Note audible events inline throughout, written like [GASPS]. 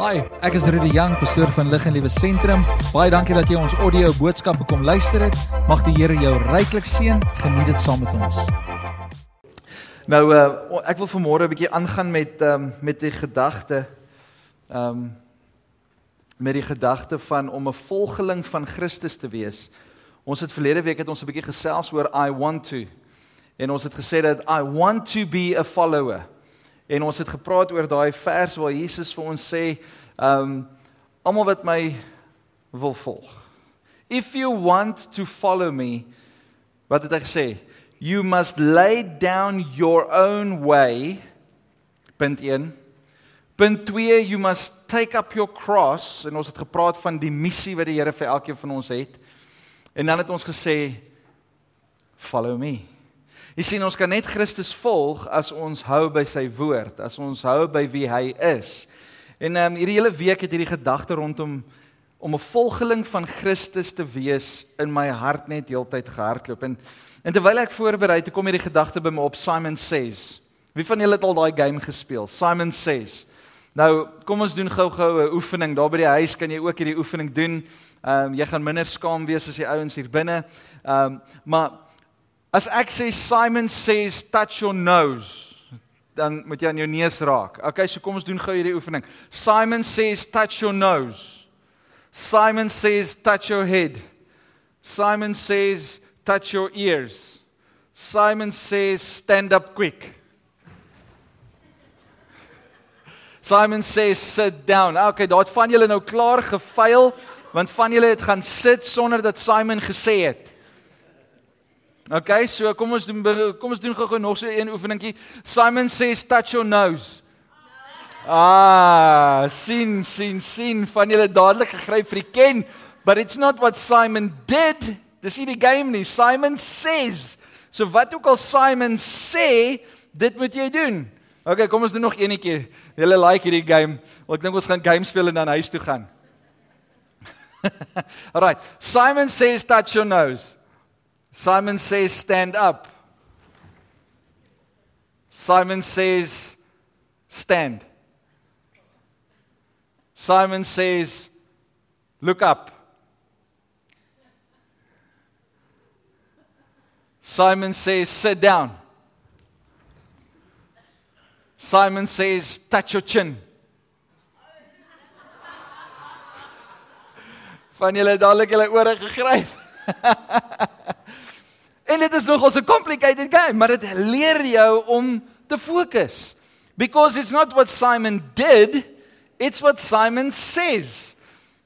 Hi, ek is Rudy Jang, pastoor van Lig en Liewe Sentrum. Baie dankie dat jy ons audio boodskappe kom luister het. Mag die Here jou ryklik seën. Geniet dit saam met ons. Nou uh ek wil vanmôre 'n bietjie aangaan met ehm um, met die gedagte ehm um, met die gedagte van om 'n volgeling van Christus te wees. Ons het verlede week het ons 'n bietjie gesels oor I want to en ons het gesê dat I want to be a follower. En ons het gepraat oor daai vers waar Jesus vir ons sê, ehm um, almal wat my wil volg. If you want to follow me, wat het hy gesê? You must lay down your own way. Punt 1. Punt 2, you must take up your cross en ons het gepraat van die missie wat die Here vir elkeen van ons het. En dan het ons gesê follow me. Jy sien ons kan net Christus volg as ons hou by sy woord, as ons hou by wie hy is. En ehm um, hierdie hele week het hierdie gedagte rondom om 'n volgeling van Christus te wees in my hart net heeltyd gehardloop en en terwyl ek voorberei het kom hierdie gedagte by my op Simon Says. Wie van julle het al daai game gespeel? Simon Says. Nou, kom ons doen gou-gou 'n oefening. Daar by die huis kan jy ook hierdie oefening doen. Ehm um, jy gaan minder skaam wees as die ouens hier binne. Ehm um, maar As ek sê Simon says touch your nose, dan moet jy aan jou neus raak. Okay, so kom ons doen gou hierdie oefening. Simon says touch your nose. Simon says touch your head. Simon says touch your ears. Simon says stand up quick. Simon says sit down. Okay, daat van julle nou klaar gefaal want van julle het gaan sit sonder dat Simon gesê het. Okay, so kom ons doen kom ons doen gou-gou nog so 'n oefeningkie. Simon says touch your nose. Ah, sien, sien, sien van julle dadelik gegryp vir die ken, but it's not what Simon did. Dis nie die game nie. Simon says. So wat ook al Simon sê, dit moet jy doen. Okay, kom ons doen nog eenetjie. Julle like hierdie game. Ek dink ons gaan game speel en dan huis toe gaan. [LAUGHS] Alright. Simon says touch your nose. Simon says, Stand up. Simon says, Stand. Simon says, Look up. Simon says, Sit down. Simon says, Touch your chin. Van julle dadelik julle ore gegryp. [LAUGHS] En dit is nogals 'n complicated game, maar dit leer jou om te fokus. Because it's not what Simon did, it's what Simon says.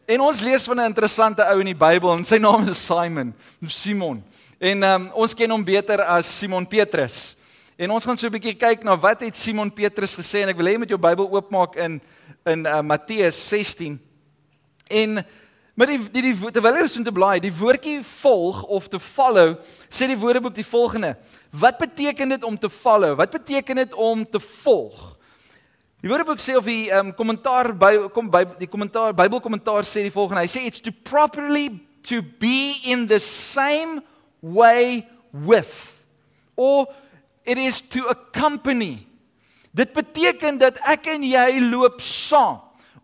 En ons lees van 'n interessante ou in die Bybel en sy naam is Simon, Simon. En um, ons ken hom beter as Simon Petrus. En ons gaan so 'n bietjie kyk na wat het Simon Petrus gesê en ek wil hê jy moet jou Bybel oopmaak in in uh, Matteus 16. En Maar die die, die terwyl ons moet blaai, die woordjie volg of te follow, sê die Woordeboek die volgende. Wat beteken dit om te follow? Wat beteken dit om te volg? Die Woordeboek sê of die um, kommentaar by kom by die kommentaar Bybelkommentaar sê die volgende. Hy sê it's to properly to be in the same way with or it is to accompany. Dit beteken dat ek en jy loop saam.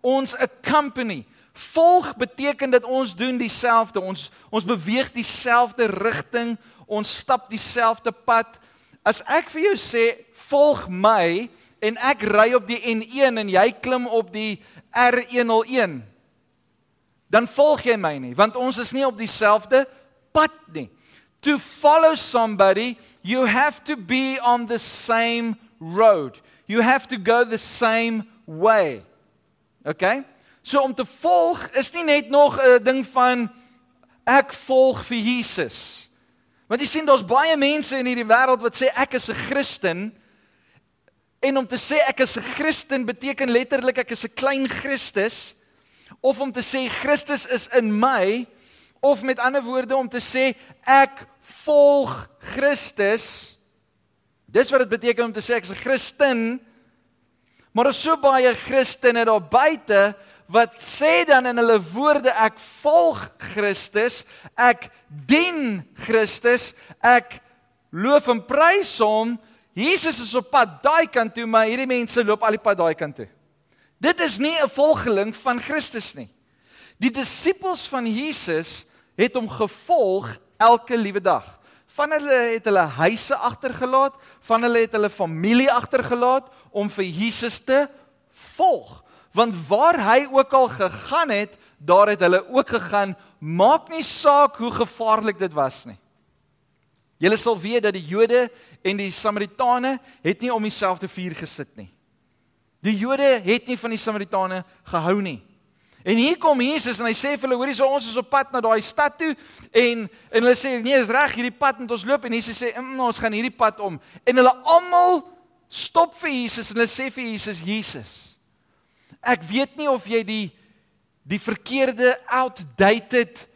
Ons accompany. Volg beteken dat ons doen dieselfde. Ons ons beweeg dieselfde rigting. Ons stap dieselfde pad. As ek vir jou sê volg my en ek ry op die N1 en jy klim op die R101 dan volg jy my nie want ons is nie op dieselfde pad nie. To follow somebody you have to be on the same road. You have to go the same way. Okay? So om te volg is nie net nog 'n ding van ek volg vir Jesus. Want jy sien daar's baie mense in hierdie wêreld wat sê ek is 'n Christen. En om te sê ek is 'n Christen beteken letterlik ek is 'n klein Christus of om te sê Christus is in my of met ander woorde om te sê ek volg Christus. Dis wat dit beteken om te sê ek is 'n Christen. Maar daar is so baie Christene daar buite wat sê dan in hulle woorde ek volg Christus, ek dien Christus, ek loof en prys hom. Jesus is op pad daai kant toe, maar hierdie mense loop al die pad daai kant toe. Dit is nie 'n volgeling van Christus nie. Die disippels van Jesus het hom gevolg elke liewe dag. Van hulle het hulle huise agtergelaat, van hulle het hulle familie agtergelaat om vir Jesus te volg. Want waar hy ook al gegaan het, daar het hulle ook gegaan, maak nie saak hoe gevaarlik dit was nie. Julle sal weet dat die Jode en die Samaritane het nie om dieselfde vuur gesit nie. Die Jode het nie van die Samaritane gehou nie. En hier kom Jesus en hy sê vir hulle, hoorie, so ons is op pad na daai stad toe en en hulle sê nee, is reg, hierdie pad moet ons loop en Jesus sê, mm, ons gaan hierdie pad om. En hulle almal stop vir Jesus en hulle sê vir Jesus, Jesus. Ek weet nie of jy die die verkeerde outdated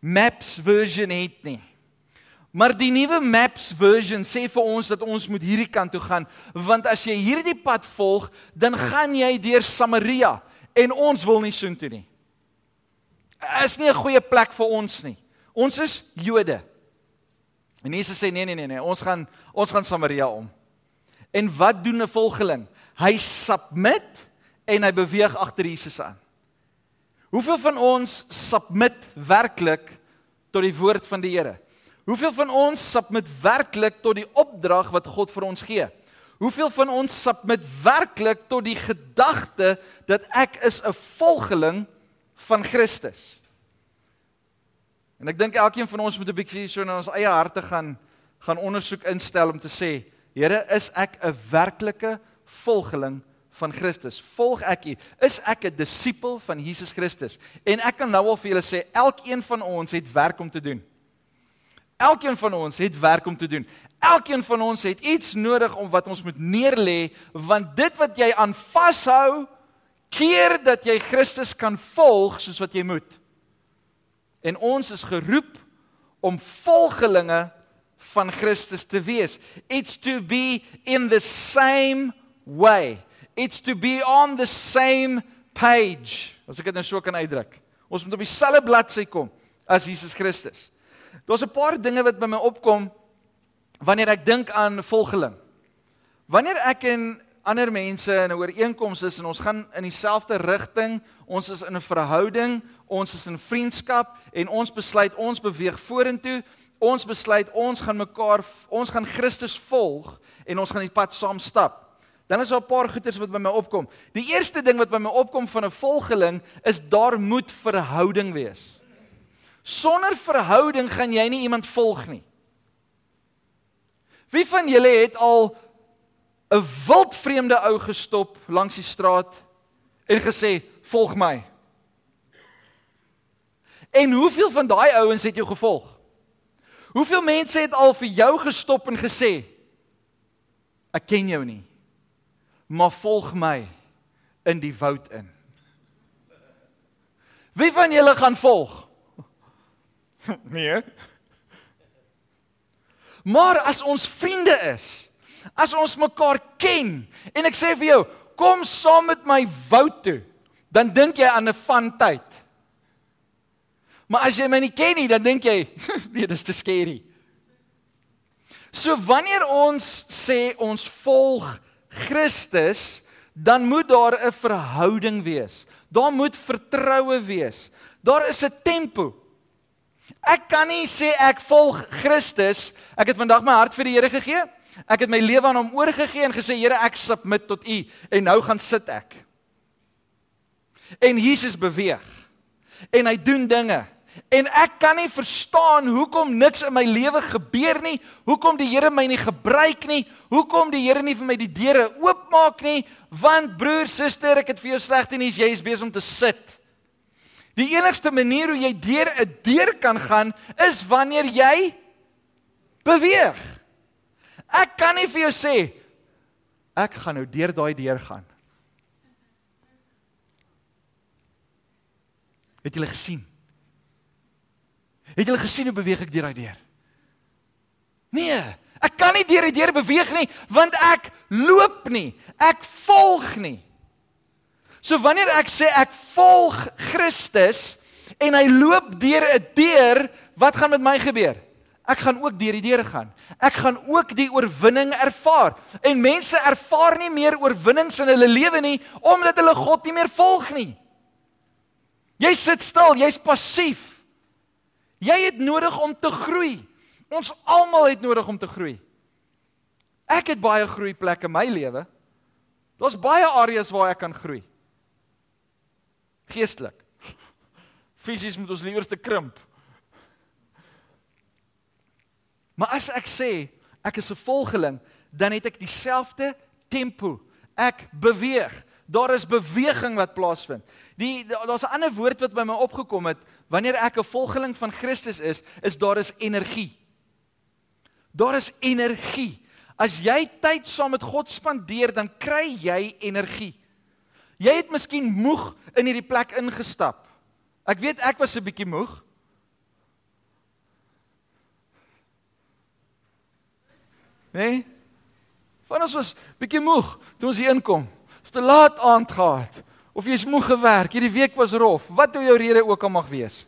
maps version het nie. Maar die nuwe Maps version sê vir ons dat ons moet hierdie kant toe gaan, want as jy hierdie pad volg, dan gaan jy deur Samaria en ons wil nie soontoe nie. Is nie 'n goeie plek vir ons nie. Ons is Jode. En Jesus sê nee nee nee nee, ons gaan ons gaan Samaria om. En wat doen 'n volgeling? Hy submit en hy beweeg agter Jesus aan. Hoeveel van ons submit werklik tot die woord van die Here? Hoeveel van ons submit werklik tot die opdrag wat God vir ons gee? Hoeveel van ons submit werklik tot die gedagte dat ek is 'n volgeling van Christus? En ek dink elkeen van ons moet 'n bietjie so in ons eie harte gaan gaan ondersoek instel om te sê, Here, is ek 'n werklike volgeling van Christus? Volg ek U? Is ek 'n disipel van Jesus Christus? En ek kan nou al vir julle sê, elkeen van ons het werk om te doen. Elkeen van ons het werk om te doen. Elkeen van ons het iets nodig om wat ons moet neerlê, want dit wat jy aan vashou, keer dat jy Christus kan volg soos wat jy moet. En ons is geroep om volgelinge van Christus te wees. It's to be in the same way. It's to be on the same page. As ek dit nou so kan uitdruk. Ons moet op dieselfde bladsy kom as Jesus Christus. Daar's 'n paar dinge wat by my opkom wanneer ek dink aan volgeling. Wanneer ek en ander mense in 'n ooreenkoms is en ons gaan in dieselfde rigting, ons is in 'n verhouding, ons is in vriendskap en ons besluit ons beweeg vorentoe, ons besluit ons gaan mekaar ons gaan Christus volg en ons gaan die pad saam stap. Dan is daar 'n paar goeters wat by my opkom. Die eerste ding wat by my opkom van 'n volgeling is daar moet verhouding wees. Sonder verhouding gaan jy nie iemand volg nie. Wie van julle het al 'n wildvreemde ou gestop langs die straat en gesê volg my? En hoeveel van daai ouens het jou gevolg? Hoeveel mense het al vir jou gestop en gesê ek ken jou nie, maar volg my in die woud in? Wie van julle gaan volg? [LAUGHS] nee. Maar as ons vriende is, as ons mekaar ken en ek sê vir jou, kom saam met my woud toe, dan dink jy aan 'n van tyd. Maar as jy my nie ken nie, dan dink jy, [LAUGHS] nee, dis te skerry. So wanneer ons sê ons volg Christus, dan moet daar 'n verhouding wees. Daar moet vertroue wees. Daar is 'n tempo. Ek kan nie sê ek volg Christus. Ek het vandag my hart vir die Here gegee. Ek het my lewe aan hom oorgegee en gesê Here, ek submit tot U en nou gaan sit ek. En Jesus beweeg. En hy doen dinge. En ek kan nie verstaan hoekom niks in my lewe gebeur nie. Hoekom die Here my nie gebruik nie. Hoekom die Here nie vir my die deure oopmaak nie. Want broer, suster, ek het vir jou slegte nuus. Jy is besig om te sit. Die enigste manier hoe jy deur 'n deur kan gaan is wanneer jy beweeg. Ek kan nie vir jou sê ek gaan nou deur daai deur gaan. Het jy gesien? Het jy gesien hoe beweeg ek deur daai deur? Nee, ek kan nie deur die deur beweeg nie want ek loop nie. Ek volg nie. So wanneer ek sê ek volg Christus en hy loop deur 'n deur, wat gaan met my gebeur? Ek gaan ook deur die deure gaan. Ek gaan ook die oorwinning ervaar. En mense ervaar nie meer oorwinnings in hulle lewe nie omdat hulle God nie meer volg nie. Jy sit stil, jy's passief. Jy het nodig om te groei. Ons almal het nodig om te groei. Ek het baie groeiplekke in my lewe. Daar's baie areas waar ek kan groei. Geestelik. [LAUGHS] Fisies moet ons liewerste krimp. Maar as ek sê ek is 'n volgeling, dan het ek dieselfde tempo. Ek beweeg. Daar is beweging wat plaasvind. Die daar's 'n ander woord wat by my opgekom het wanneer ek 'n volgeling van Christus is, is daar is energie. Daar is energie. As jy tyd saam met God spandeer, dan kry jy energie. Jy het miskien moeg in hierdie plek ingestap. Ek weet ek was 'n bietjie moeg. Nee. Van ons was bietjie moeg toe ons hier inkom. Dis te laat aand gehad of jy's moeg gewerk, hierdie week was rof, wat jou rede ook al mag wees.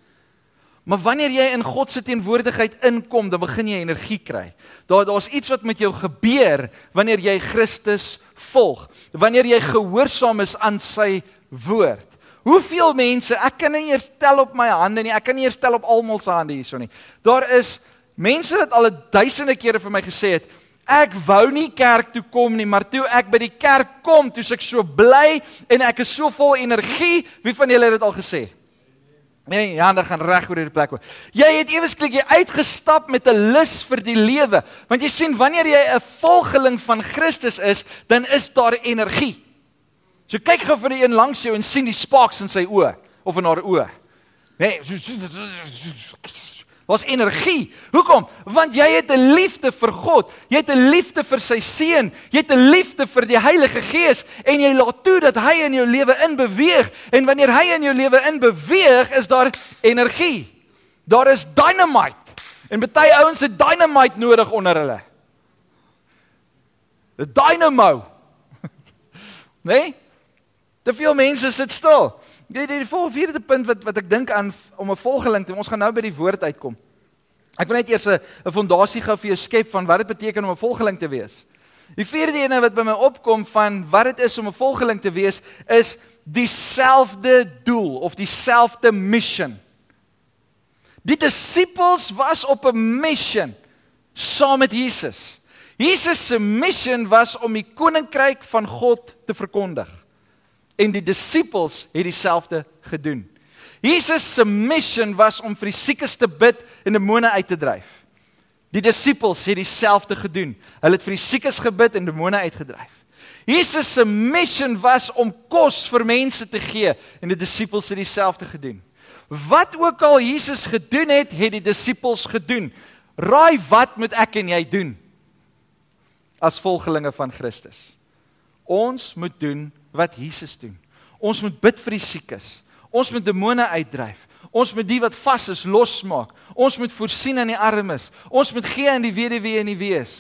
Maar wanneer jy in God se teenwoordigheid inkom, dan begin jy energie kry. Daar daar's iets wat met jou gebeur wanneer jy Christus volg. Wanneer jy gehoorsaam is aan sy woord. Hoeveel mense, ek kan nie eers tel op my hande nie, ek kan nie eers tel op almal se hande hierso nie. Daar is mense wat al duisende kere vir my gesê het, Ek wou nie kerk toe kom nie, maar toe ek by die kerk kom, toe ek so bly en ek is so vol energie. Wie van julle het dit al gesê? Nee, ja, dan gaan reg oor hierdie plek. Jy het ewesklik jy uitgestap met 'n lus vir die lewe, want jy sien wanneer jy 'n volgeling van Christus is, dan is daar energie. So kyk gou vir die een langs jou en sien die sparks in sy oë of in haar oë. Nee, Was energie. Hoekom? Want jy het 'n liefde vir God. Jy het 'n liefde vir sy seun. Jy het 'n liefde vir die Heilige Gees en jy laat toe dat hy in jou lewe inbeweeg en wanneer hy in jou lewe inbeweeg, is daar energie. Daar is dynamite. En baie ouens het dynamite nodig onder hulle. 'n Dynamo. [LAUGHS] Nee? Te veel mense sit stil. Die die vierde punt wat wat ek dink aan om 'n volgeling te ons gaan nou by die woord uitkom. Ek wil net eers 'n fondasie gou vir jou skep van wat dit beteken om 'n volgeling te wees. Die vierde ene wat by my opkom van wat dit is om 'n volgeling te wees is dieselfde doel of dieselfde mission. Die disippels was op 'n mission saam met Jesus. Jesus se mission was om die koninkryk van God te verkondig en die disippels het dieselfde gedoen. Jesus se mission was om vir die siekes te bid en demone uit te dryf. Die disippels het dieselfde gedoen. Hulle het vir die siekes gebid en demone uitgedryf. Jesus se mission was om kos vir mense te gee en die disippels het dieselfde gedoen. Wat ook al Jesus gedoen het, het die disippels gedoen. Raai wat moet ek en jy doen as volgelinge van Christus? Ons moet doen wat Jesus doen. Ons moet bid vir die siekes. Ons moet demone uitdryf. Ons moet die wat vas is losmaak. Ons moet voorsien aan die armes. Ons moet gee aan die weduwee en die wees.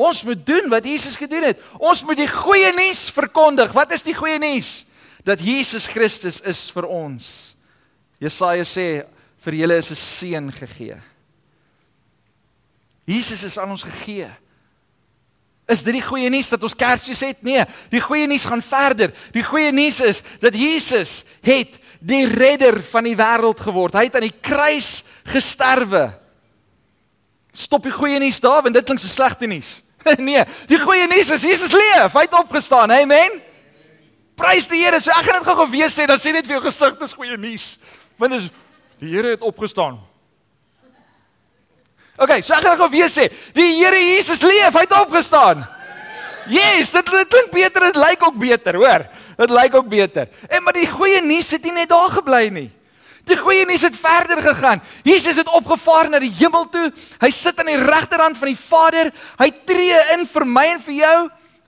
Ons moet doen wat Jesus gedoen het. Ons moet die goeie nuus verkondig. Wat is die goeie nuus? Dat Jesus Christus is vir ons. Jesaja sê vir julle is 'n seën gegee. Jesus is aan ons gegee. Is dit die goeie nuus dat ons Kersfees het? Nee, die goeie nuus gaan verder. Die goeie nuus is dat Jesus het die redder van die wêreld geword. Hy het aan die kruis gesterwe. Stop die goeie nuus daar want dit klink so slegte nuus. [LAUGHS] nee, die goeie nuus is Jesus leef. Hy het opgestaan. Amen. Prys die Here. So ek gaan dit gou-gou weer sê, dan sê net vir jou gesig dis goeie nuus. Want is die Here het opgestaan. Okay, so ek gaan gou weer sê, die Here Jesus leef, hy het opgestaan. Yes, dit, dit klink beter, dit lyk ook beter, hoor. Dit lyk ook beter. En maar die goeie nuus het nie net daar gebly nie. Die goeie nuus het verder gegaan. Jesus het opgevaar na die hemel toe. Hy sit aan die regterhand van die Vader. Hy tree in vir my en vir jou.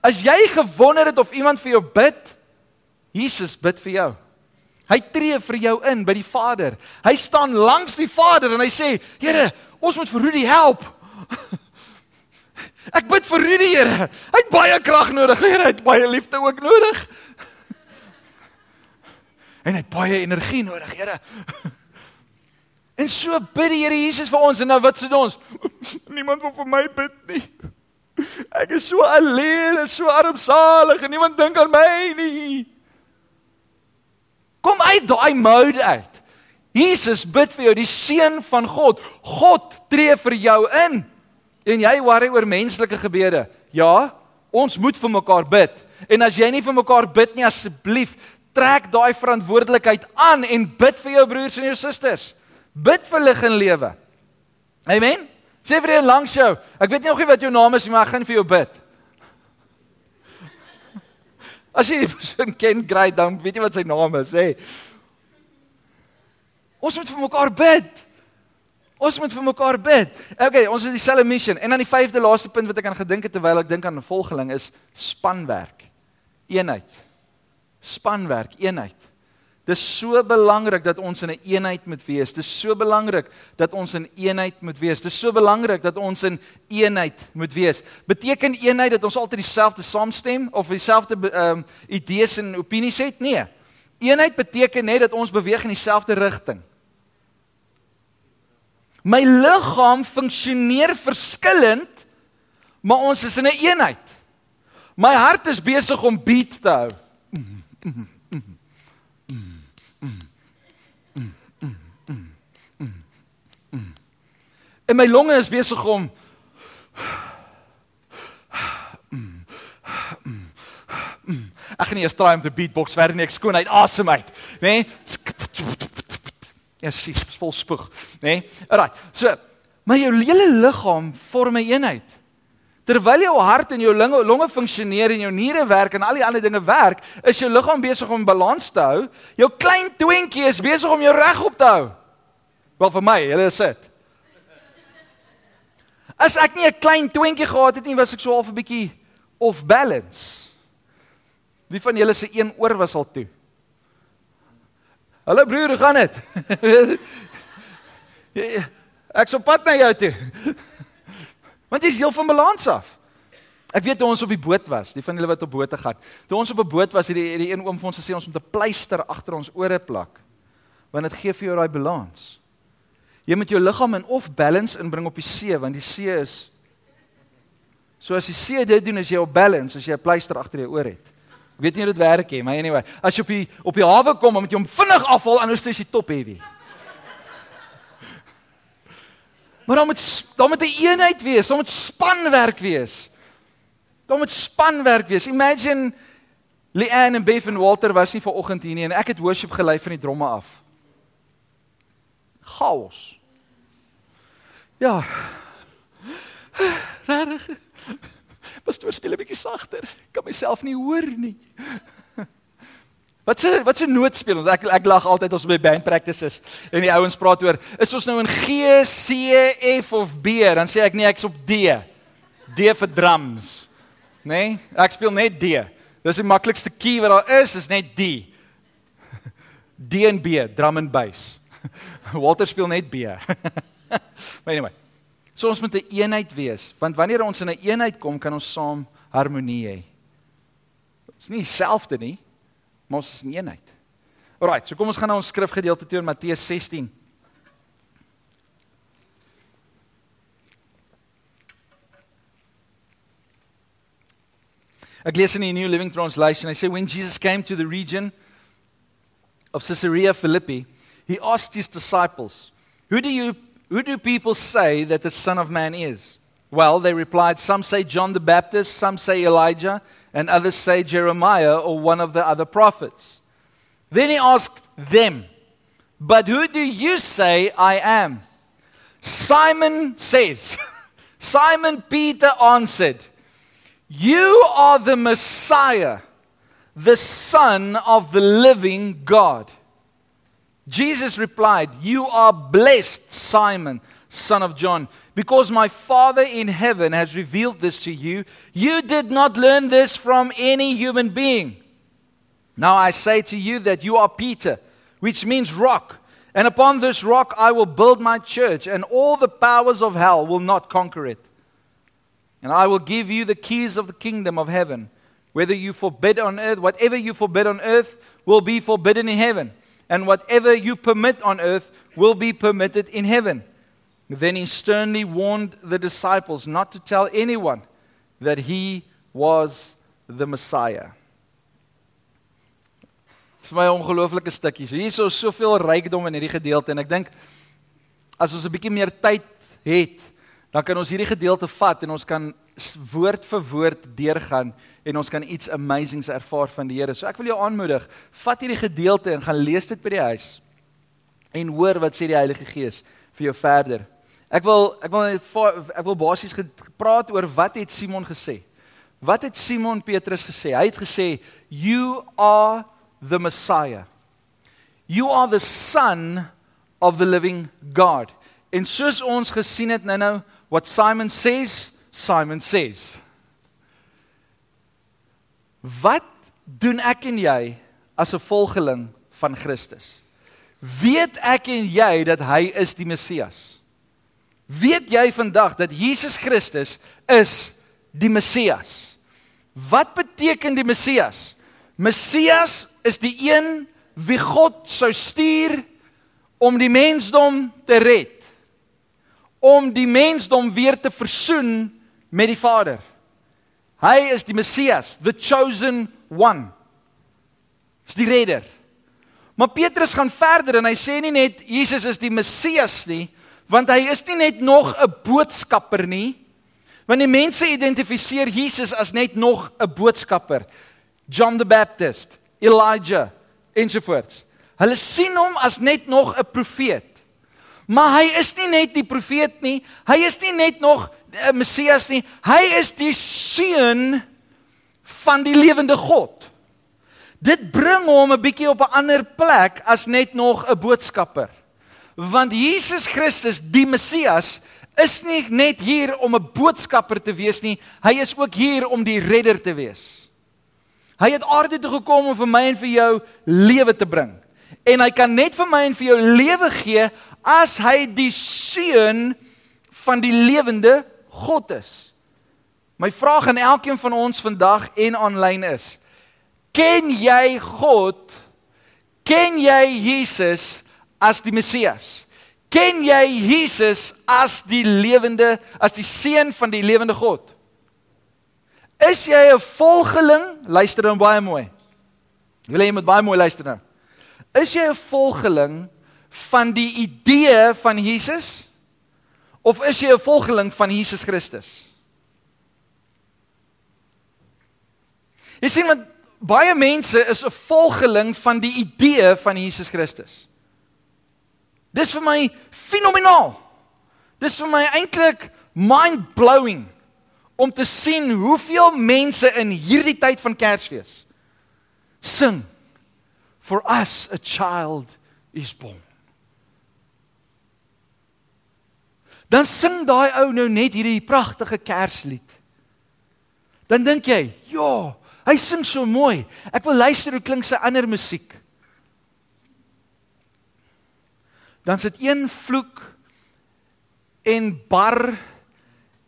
As jy gewonder het of iemand vir jou bid, Jesus bid vir jou. Hy tree vir jou in by die Vader. Hy staan langs die Vader en hy sê: "Here, Ons moet vir Rudy help. Ek bid vir Rudy, Here. Hy het baie krag nodig, Here. Hy het baie liefde ook nodig. En hy het baie energie nodig, Here. En so bid die Here Jesus vir ons en nou wat sê ons? Niemand wil vir my bid nie. Ek is so alleen en so armsalig en niemand dink aan my nie. Kom uit daai mode uit. Jesus bid vir jou, die seun van God. God tree vir jou in. En jy worry oor menslike gebede. Ja, ons moet vir mekaar bid. En as jy nie vir mekaar bid nie, asseblief trek daai verantwoordelikheid aan en bid vir jou broers en jou susters. Bid vir lig en lewe. Amen. Sê vir jou langs jou. Ek weet nie nog nie wat jou naam is nie, maar ek gaan vir jou bid. As jy die persoon ken, great, dan weet jy wat sy naam is, hè. Ons moet vir mekaar bid. Ons moet vir mekaar bid. Okay, ons het dieselfde mission. En dan die vyfde laaste punt wat ek aan gedink het terwyl ek dink aan 'n volgeling is spanwerk. Eenheid. Spanwerk, eenheid. Dis so belangrik dat ons in 'n een eenheid moet wees. Dis so belangrik dat ons in eenheid moet wees. Dis so belangrik dat ons in eenheid moet wees. Beteken eenheid dat ons altyd dieselfde saamstem of dieselfde ehm um, idees en opinies het? Nee. Eenheid beteken net dat ons beweeg in dieselfde rigting. My liggaam funksioneer verskillend, maar ons is in 'n een eenheid. My hart is besig om beat te hou. Mm, mm, mm. En my longe is besig om Ek gaan nie eers try om te beatbox verder nie, ek skoon uit asem uit, nê? Ja, sies vol spoeg, nê? Alraai. So, maar jou hele liggaam vorm 'n eenheid. Terwyl jou hart en jou longe, longe funksioneer en jou niere werk en al die ander dinge werk, is jou liggaam besig om balans te hou. Jou klein twintjie is besig om jou regop te hou. Wel vir my, hulle is dit. As ek nie 'n klein twintjie gehad het nie, was ek so half 'n bietjie off balance. Wie van julle se een oor was al toe? Hallo broer, hoe gaan dit? [LAUGHS] ek sou pad na jou toe. Want jy is heel van balans af. Ek weet toe ons op die boot was, die van julle wat op bote gaan. Toe ons op 'n boot was, het die, die een oom vir ons gesê ons moet 'n pleister agter ons ore plak. Want dit gee vir jou daai balans. Jy moet jou liggaam in off balance inbring op die see want die see is So as die see dit doen as jy op balance as jy 'n pleister agter jou oor het. Ek weet nie hoe dit werk nie, maar anyway, as jy op die op die hawe kom, moet jy hom vinnig afhaal anders is jy top heavy. Maar dan moet dan moet 'n een eenheid wees, dan moet spanwerk wees. Dan moet spanwerk wees. Imagine Leanne en Bev en Walter was nie ver oggend hier nie en ek het worship gelei van die dromme af chaos. Ja. [SIGHS] Regtig. Pastoor speel 'n bietjie sagter. Ek kan myself nie hoor nie. Wat se wat se noot speel ons? Ek ek lag altyd as ons by band practices en die ouens praat oor is ons nou in G, C, F of B? Dan sê ek nee, ek's op D. D vir drums. Nee, ek speel net D. Dis die maklikste key wat daar is, is net D. D en B, drum and bass. [LAUGHS] Walter speel net B. [LAUGHS] maar anyway. So ons moet 'n een eenheid wees, want wanneer ons in 'n een eenheid kom, kan ons saam harmonie hê. Dit is nie dieselfde nie, maar ons is 'n een eenheid. Alrite, so kom ons gaan na ons skrifgedeelte toe in Matteus 16. Ek lees in die New Living Translation. I say when Jesus came to the region of Caesarea Philippi, he asked his disciples, Who do, you, who do people say that the Son of Man is? Well, they replied, Some say John the Baptist, some say Elijah, and others say Jeremiah or one of the other prophets. Then he asked them, But who do you say I am? Simon says, [LAUGHS] Simon Peter answered, You are the Messiah, the Son of the living God. Jesus replied, You are blessed, Simon, son of John, because my Father in heaven has revealed this to you. You did not learn this from any human being. Now I say to you that you are Peter, which means rock. And upon this rock I will build my church, and all the powers of hell will not conquer it. And I will give you the keys of the kingdom of heaven. Whether you forbid on earth, whatever you forbid on earth will be forbidden in heaven and whatever you permit on earth will be permitted in heaven. Then he sternly warned the disciples not to tell anyone that he was the Messiah. Dit is my ongelooflike stukkie. So hier is soveel rykdom in hierdie gedeelte en ek dink as ons 'n bietjie meer tyd het, dan kan ons hierdie gedeelte vat en ons kan woord vir woord deurgaan en ons kan iets amazings ervaar van die Here. So ek wil jou aanmoedig, vat hierdie gedeelte en gaan lees dit by die huis en hoor wat sê die Heilige Gees vir jou verder. Ek wil ek wil ek wil basies gepraat oor wat het Simon gesê? Wat het Simon Petrus gesê? Hy het gesê, "You are the Messiah. You are the son of the living God. En soos ons gesien het nou-nou what Simon says, Simon says. Wat doen ek en jy as 'n volgeling van Christus? Weet ek en jy dat hy is die Messias? Weet jy vandag dat Jesus Christus is die Messias? Wat beteken die Messias? Messias is die een wie God sou stuur om die mensdom te red. Om die mensdom weer te versoen met die Vader. Hy is die Messias, the chosen one. Is die redder. Maar Petrus gaan verder en hy sê nie net Jesus is die Messias nie, want hy is nie net nog 'n boodskapper nie. Want die mense identifiseer Jesus as net nog 'n boodskapper. John the Baptist, Elijah ensovoorts. Hulle sien hom as net nog 'n profeet. Maar hy is nie net die profeet nie. Hy is nie net nog Messias nie. Hy is die seun van die lewende God. Dit bring hom 'n bietjie op 'n ander plek as net nog 'n boodskapper. Want Jesus Christus, die Messias, is nie net hier om 'n boodskapper te wees nie. Hy is ook hier om die redder te wees. Hy het aarde toe gekom om vir my en vir jou lewe te bring. En hy kan net vir my en vir jou lewe gee as hy die seun van die lewende God is. My vraag aan elkeen van ons vandag en aanlyn is: Ken jy God? Ken jy Jesus as die Messias? Ken jy Jesus as die lewende, as die seun van die lewende God? Is jy 'n volgeling? Luister dan baie mooi. Wil jy met baie mooi luister nou? Is jy 'n volgeling van die idee van Jesus of is jy 'n volgeling van Jesus Christus? Jy sien met baie mense is 'n volgeling van die idee van Jesus Christus. Dis vir my fenomenaal. Dis vir my eintlik mind-blowing om te sien hoeveel mense in hierdie tyd van Kersfees sing for us a child is born. Dan sing daai ou nou net hierdie pragtige Kerslied. Dan dink jy, ja, hy sing so mooi. Ek wil luister hoe klink sy ander musiek. Dan sit een vloek en bar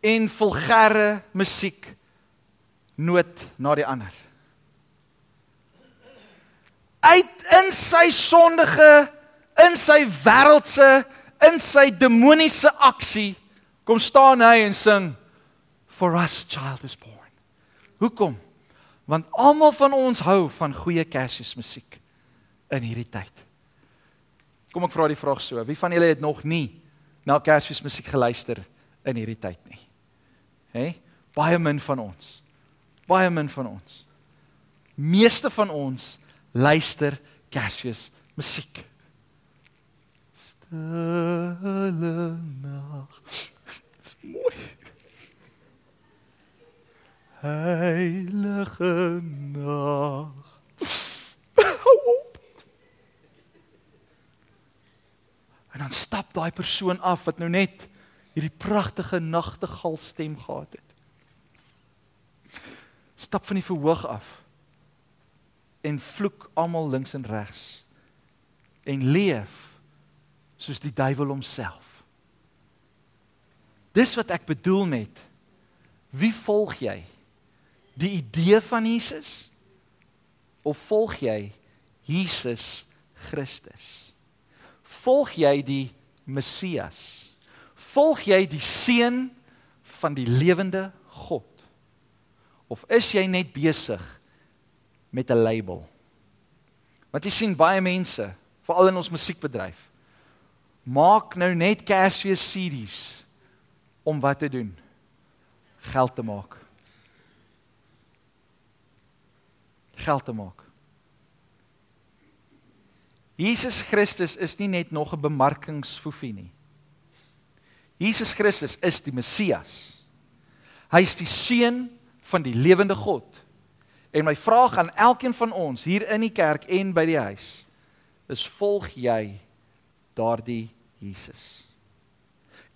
en vulgêre musiek noot na die ander. Uit in sy sondige, in sy wêreldse, in sy demoniese aksie kom staan hy en sing for us child is born. Hoekom? Want almal van ons hou van goeie Kersfeesmusiek in hierdie tyd. Kom ek vra die vraag so, wie van julle het nog nie na Kersfeesmusiek geluister in hierdie tyd nie? Hè? Baie min van ons. Baie min van ons. Meeste van ons luister Kersfees musiek. Stille nag. Dis mooi. Heilige nag. [LAUGHS] En dan stap daai persoon af wat nou net hierdie pragtige nagtegaal stem gehad het. Stap van die verhoog af en vloek almal links en regs en leef soos die duiwel homself. Dis wat ek bedoel met wie volg jy? Die idee van Jesus of volg jy Jesus Christus? Volg jy die Messias? Volg jy die seun van die lewende God? Of is jy net besig met 'n label? Want jy sien baie mense, veral in ons musiekbedryf, maak nou net Kersfees CD's om wat te doen? Geld te maak. Geld te maak. Jesus Christus is nie net nog 'n bemarkingsfoefie nie. Jesus Christus is die Messias. Hy is die seun van die lewende God. En my vraag aan elkeen van ons hier in die kerk en by die huis is volg jy daardie Jesus?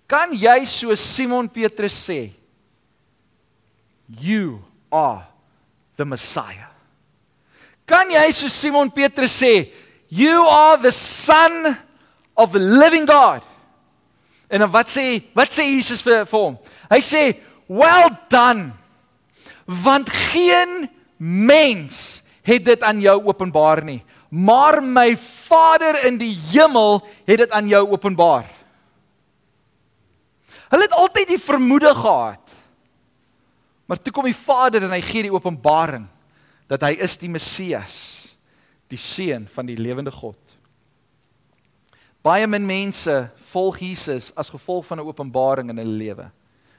Kan jy so Simon Petrus sê you are the Messiah? Kan jy so Simon Petrus sê you are the son of the living God? En dan wat sê wat sê Jesus vir, vir hom? Hy sê well done. Want geen mens het dit aan jou openbaar nie, maar my Vader in die hemel het dit aan jou openbaar. Hulle het altyd die vermoede gehad. Maar toe kom die Vader en hy gee die openbaring dat hy is die Messias, die seun van die lewende God. Baie min mense volg Jesus as gevolg van 'n openbaring in hulle lewe.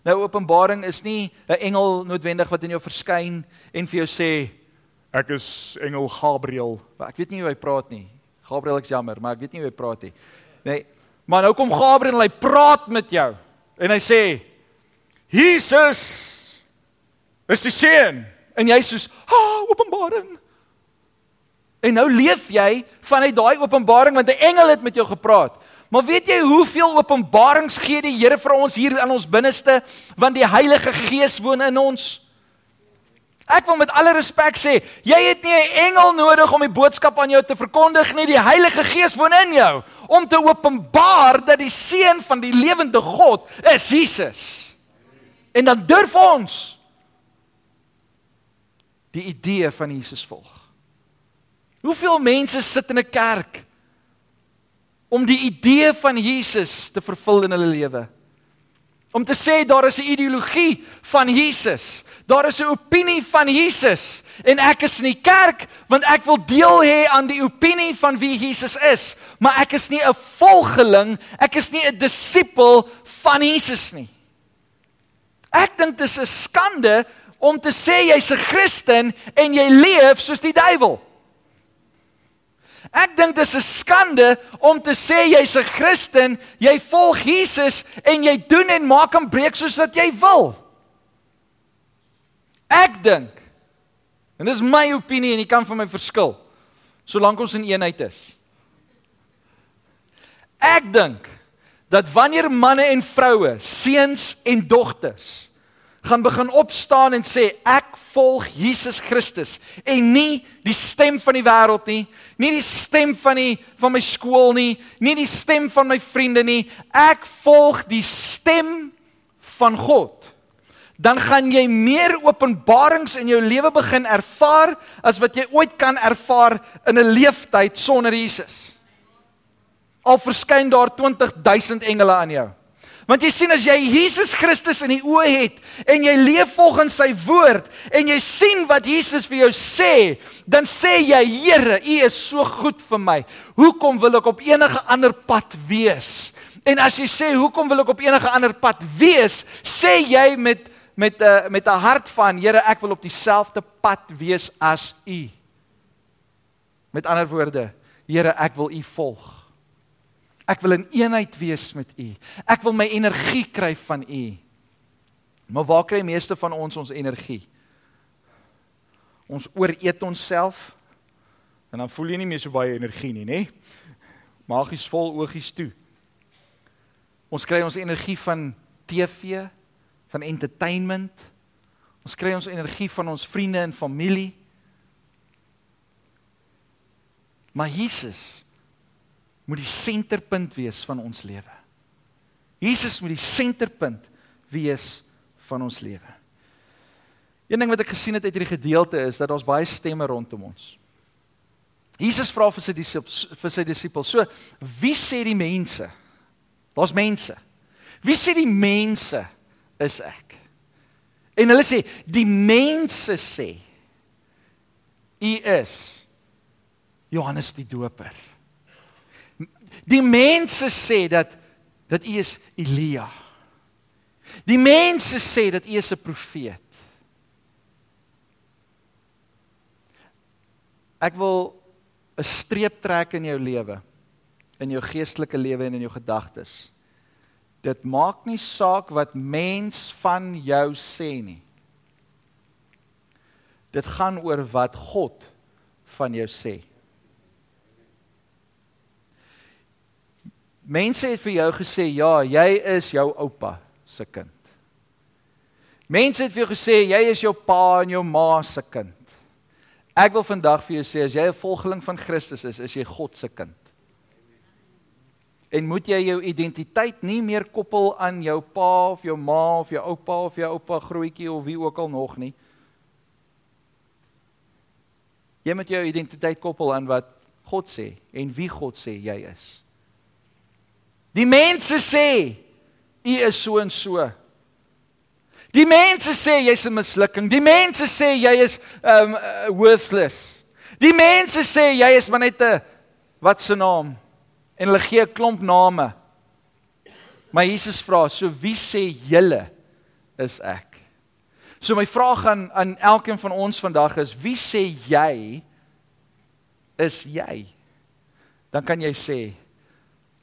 Nou openbaring is nie 'n engel noodwendig wat in jou verskyn en vir jou sê ek is engel Gabriël. Ek weet nie hoe hy praat nie. Gabriël ek's jammer, maar ek weet nie hoe hy praat nie. Nee, maar nou kom Gabriël en hy praat met jou en hy sê Jesus is die seun en jy sê ha ah, openbaring en nou leef jy vanuit daai openbaring want 'n engel het met jou gepraat maar weet jy hoeveel openbarings gee die Here vir ons hier in ons binneste want die Heilige Gees woon in ons Ek wil met alle respek sê, jy het nie 'n engel nodig om die boodskap aan jou te verkondig nie. Die Heilige Gees woon in jou om te openbaar dat die seun van die lewende God is Jesus. En dan durf ons die idee van Jesus volg. Hoeveel mense sit in 'n kerk om die idee van Jesus te vervul in hulle lewe? Om te sê daar is 'n ideologie van Jesus. Daar is 'n opinie van Jesus en ek is in die kerk want ek wil deel hê aan die opinie van wie Jesus is, maar ek is nie 'n volgeling, ek is nie 'n disipel van Jesus nie. Ek dink dit is 'n skande om te sê jy's 'n Christen en jy leef soos die duiwel. Ek dink dit is 'n skande om te sê jy's 'n Christen, jy volg Jesus en jy doen en maak en breek soos wat jy wil. Ek dink en dis my opinie en jy kan van my verskil solank ons in eenheid is. Ek dink dat wanneer manne en vroue, seuns en dogters gaan begin opstaan en sê ek volg Jesus Christus en nie die stem van die wêreld nie, nie die stem van die van my skool nie, nie die stem van my vriende nie, ek volg die stem van God. Dan gaan jy meer openbarings in jou lewe begin ervaar as wat jy ooit kan ervaar in 'n leeftyd sonder Jesus. Al verskyn daar 20000 engele aan jou. Want jy sien as jy Jesus Christus in die oë het en jy leef volgens sy woord en jy sien wat Jesus vir jou sê, dan sê jy Here, U is so goed vir my. Hoekom wil ek op enige ander pad wees? En as jy sê hoekom wil ek op enige ander pad wees, sê jy met met 'n uh, met 'n hart van Here, ek wil op dieselfde pad wees as U. Met ander woorde, Here, ek wil U volg. Ek wil in eenheid wees met U. Ek wil my energie kry van U. Maar waar kry meeste van ons ons energie? Ons ooreet onsself en dan voel jy nie meer so baie energie nie, nê? Magies vol oogies toe. Ons kry ons energie van TV, van entertainment. Ons kry ons energie van ons vriende en familie. Maar Jesus moet die senterpunt wees van ons lewe. Jesus moet die senterpunt wees van ons lewe. Een ding wat ek gesien het uit hierdie gedeelte is dat ons baie stemme rondom ons. Jesus vra vir sy disippels vir sy disippels. So, wie sê die mense? Daar's mense. Wie sê die mense is ek? En hulle sê die mense sê u is Johannes die Doper. Die mense sê dat dat u is Elia. Die mense sê dat u is 'n profeet. Ek wil 'n streep trek in jou lewe, in jou geestelike lewe en in jou gedagtes. Dit maak nie saak wat mens van jou sê nie. Dit gaan oor wat God van jou sê. Mense het vir jou gesê ja, jy is jou oupa se kind. Mense het vir jou gesê jy is jou pa en jou ma se kind. Ek wil vandag vir jou sê as jy 'n volgeling van Christus is, is jy God se kind. En moet jy jou identiteit nie meer koppel aan jou pa of jou ma of jou oupa of jou oupa grootjie of wie ook al nog nie. Jy moet jou identiteit koppel aan wat God sê en wie God sê jy is. Die mense sê u is so en so. Die mense sê jy's 'n mislukking. Die mense sê jy is um uh, worthless. Die mense sê jy is maar net 'n wat se naam en hulle gee 'n klomp name. Maar Jesus vra, so wie sê julle is ek? So my vraag aan aan elkeen van ons vandag is, wie sê jy is jy? Dan kan jy sê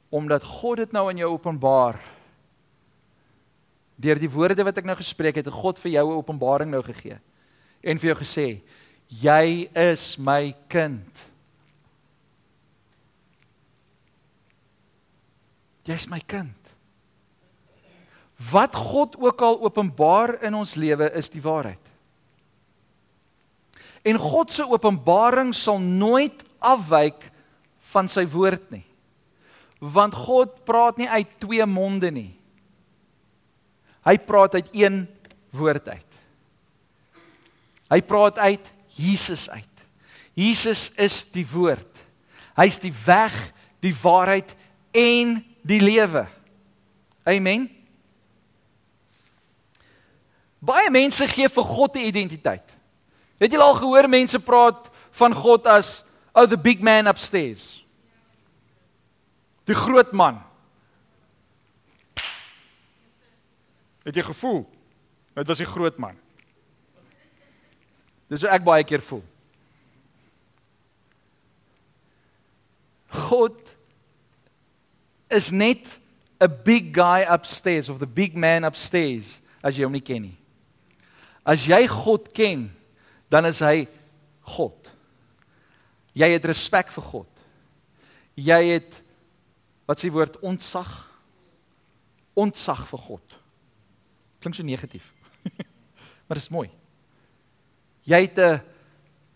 omdat God dit nou aan jou openbaar deur die woorde wat ek nou gespreek het, het God vir jou 'n openbaring nou gegee en vir jou gesê jy is my kind. Jy's my kind. Wat God ook al openbaar in ons lewe is die waarheid. En God se openbaring sal nooit afwyk van sy woord nie. Want God praat nie uit twee monde nie. Hy praat uit een woord uit. Hy praat uit Jesus uit. Jesus is die woord. Hy's die weg, die waarheid en die lewe. Amen. Baie mense gee vir God 'n identiteit. Het jy al gehoor mense praat van God as oh the big man upstairs? Die groot man. Het jy gevoel? Dit was 'n groot man. Dis hoe ek baie keer voel. God is net 'n big guy upstairs of the big man upstairs as jy hom nie ken nie. As jy God ken, dan is hy God. Jy het respek vir God. Jy het wat s'ie woord ontzag? Ontzag vir God. Klink so negatief. [LAUGHS] maar dit is mooi. Jy het 'n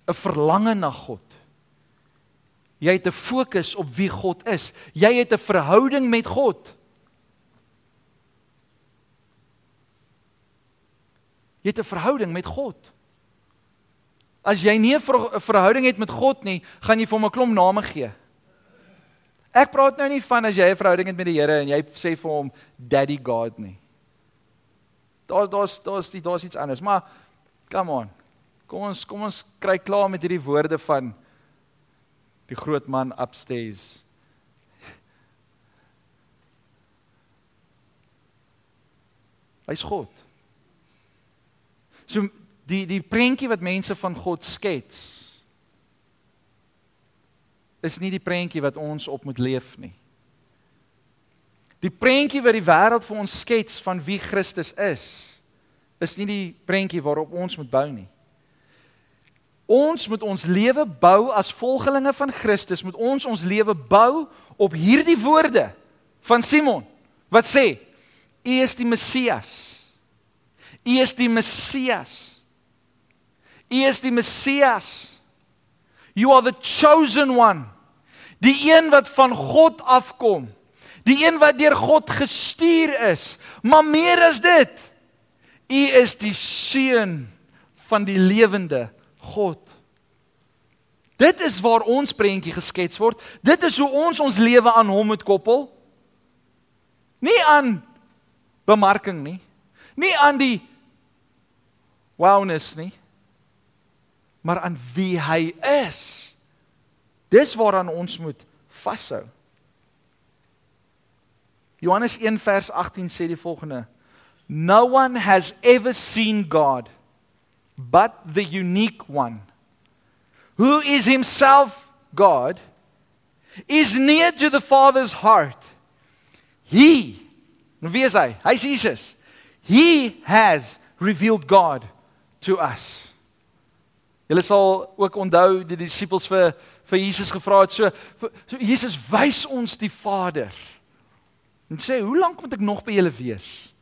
'n verlange na God. Jy het 'n fokus op wie God is. Jy het 'n verhouding met God. Jy het 'n verhouding met God. As jy nie 'n verhouding het met God nie, gaan jy vir hom 'n klomp name gee. Ek praat nou nie van as jy 'n verhouding het met die Here en jy sê vir hom Daddy God nie. Daar's daar's daar's die daar's iets anders, maar come on. Kom ons kom ons kry klaar met hierdie woorde van die groot man upstairs. Hy's God. So die die prentjie wat mense van God skets is nie die prentjie wat ons op moet leef nie. Die prentjie wat die wêreld vir ons skets van wie Christus is, is nie die prentjie waarop ons moet bou nie. Ons moet ons lewe bou as volgelinge van Christus, moet ons ons lewe bou op hierdie woorde van Simon wat sê: U is die Messias. U is die Messias. U is die Messias. You are the chosen one. Die een wat van God afkom. Die een wat deur God gestuur is. Maar meer as dit, u is die seun van die lewende God. Dit is waar ons prentjie geskets word. Dit is hoe ons ons lewe aan hom moet koppel. Nie aan bemarking nie. Nie aan die wowness nie. Maar aan wie hy is. Dis waaraan ons moet vashou. Johannes 1 vers 18 sê die volgende: No one has ever seen God but the unique one who is himself God is near to the Father's heart. He, wie is hy? Hy's Jesus. He has revealed God to us. Julle sal ook onthou die disippels vir vir Jesus gevra het so, so Jesus wys ons die Vader. En sê, "Hoe lank moet ek nog by julle wees?"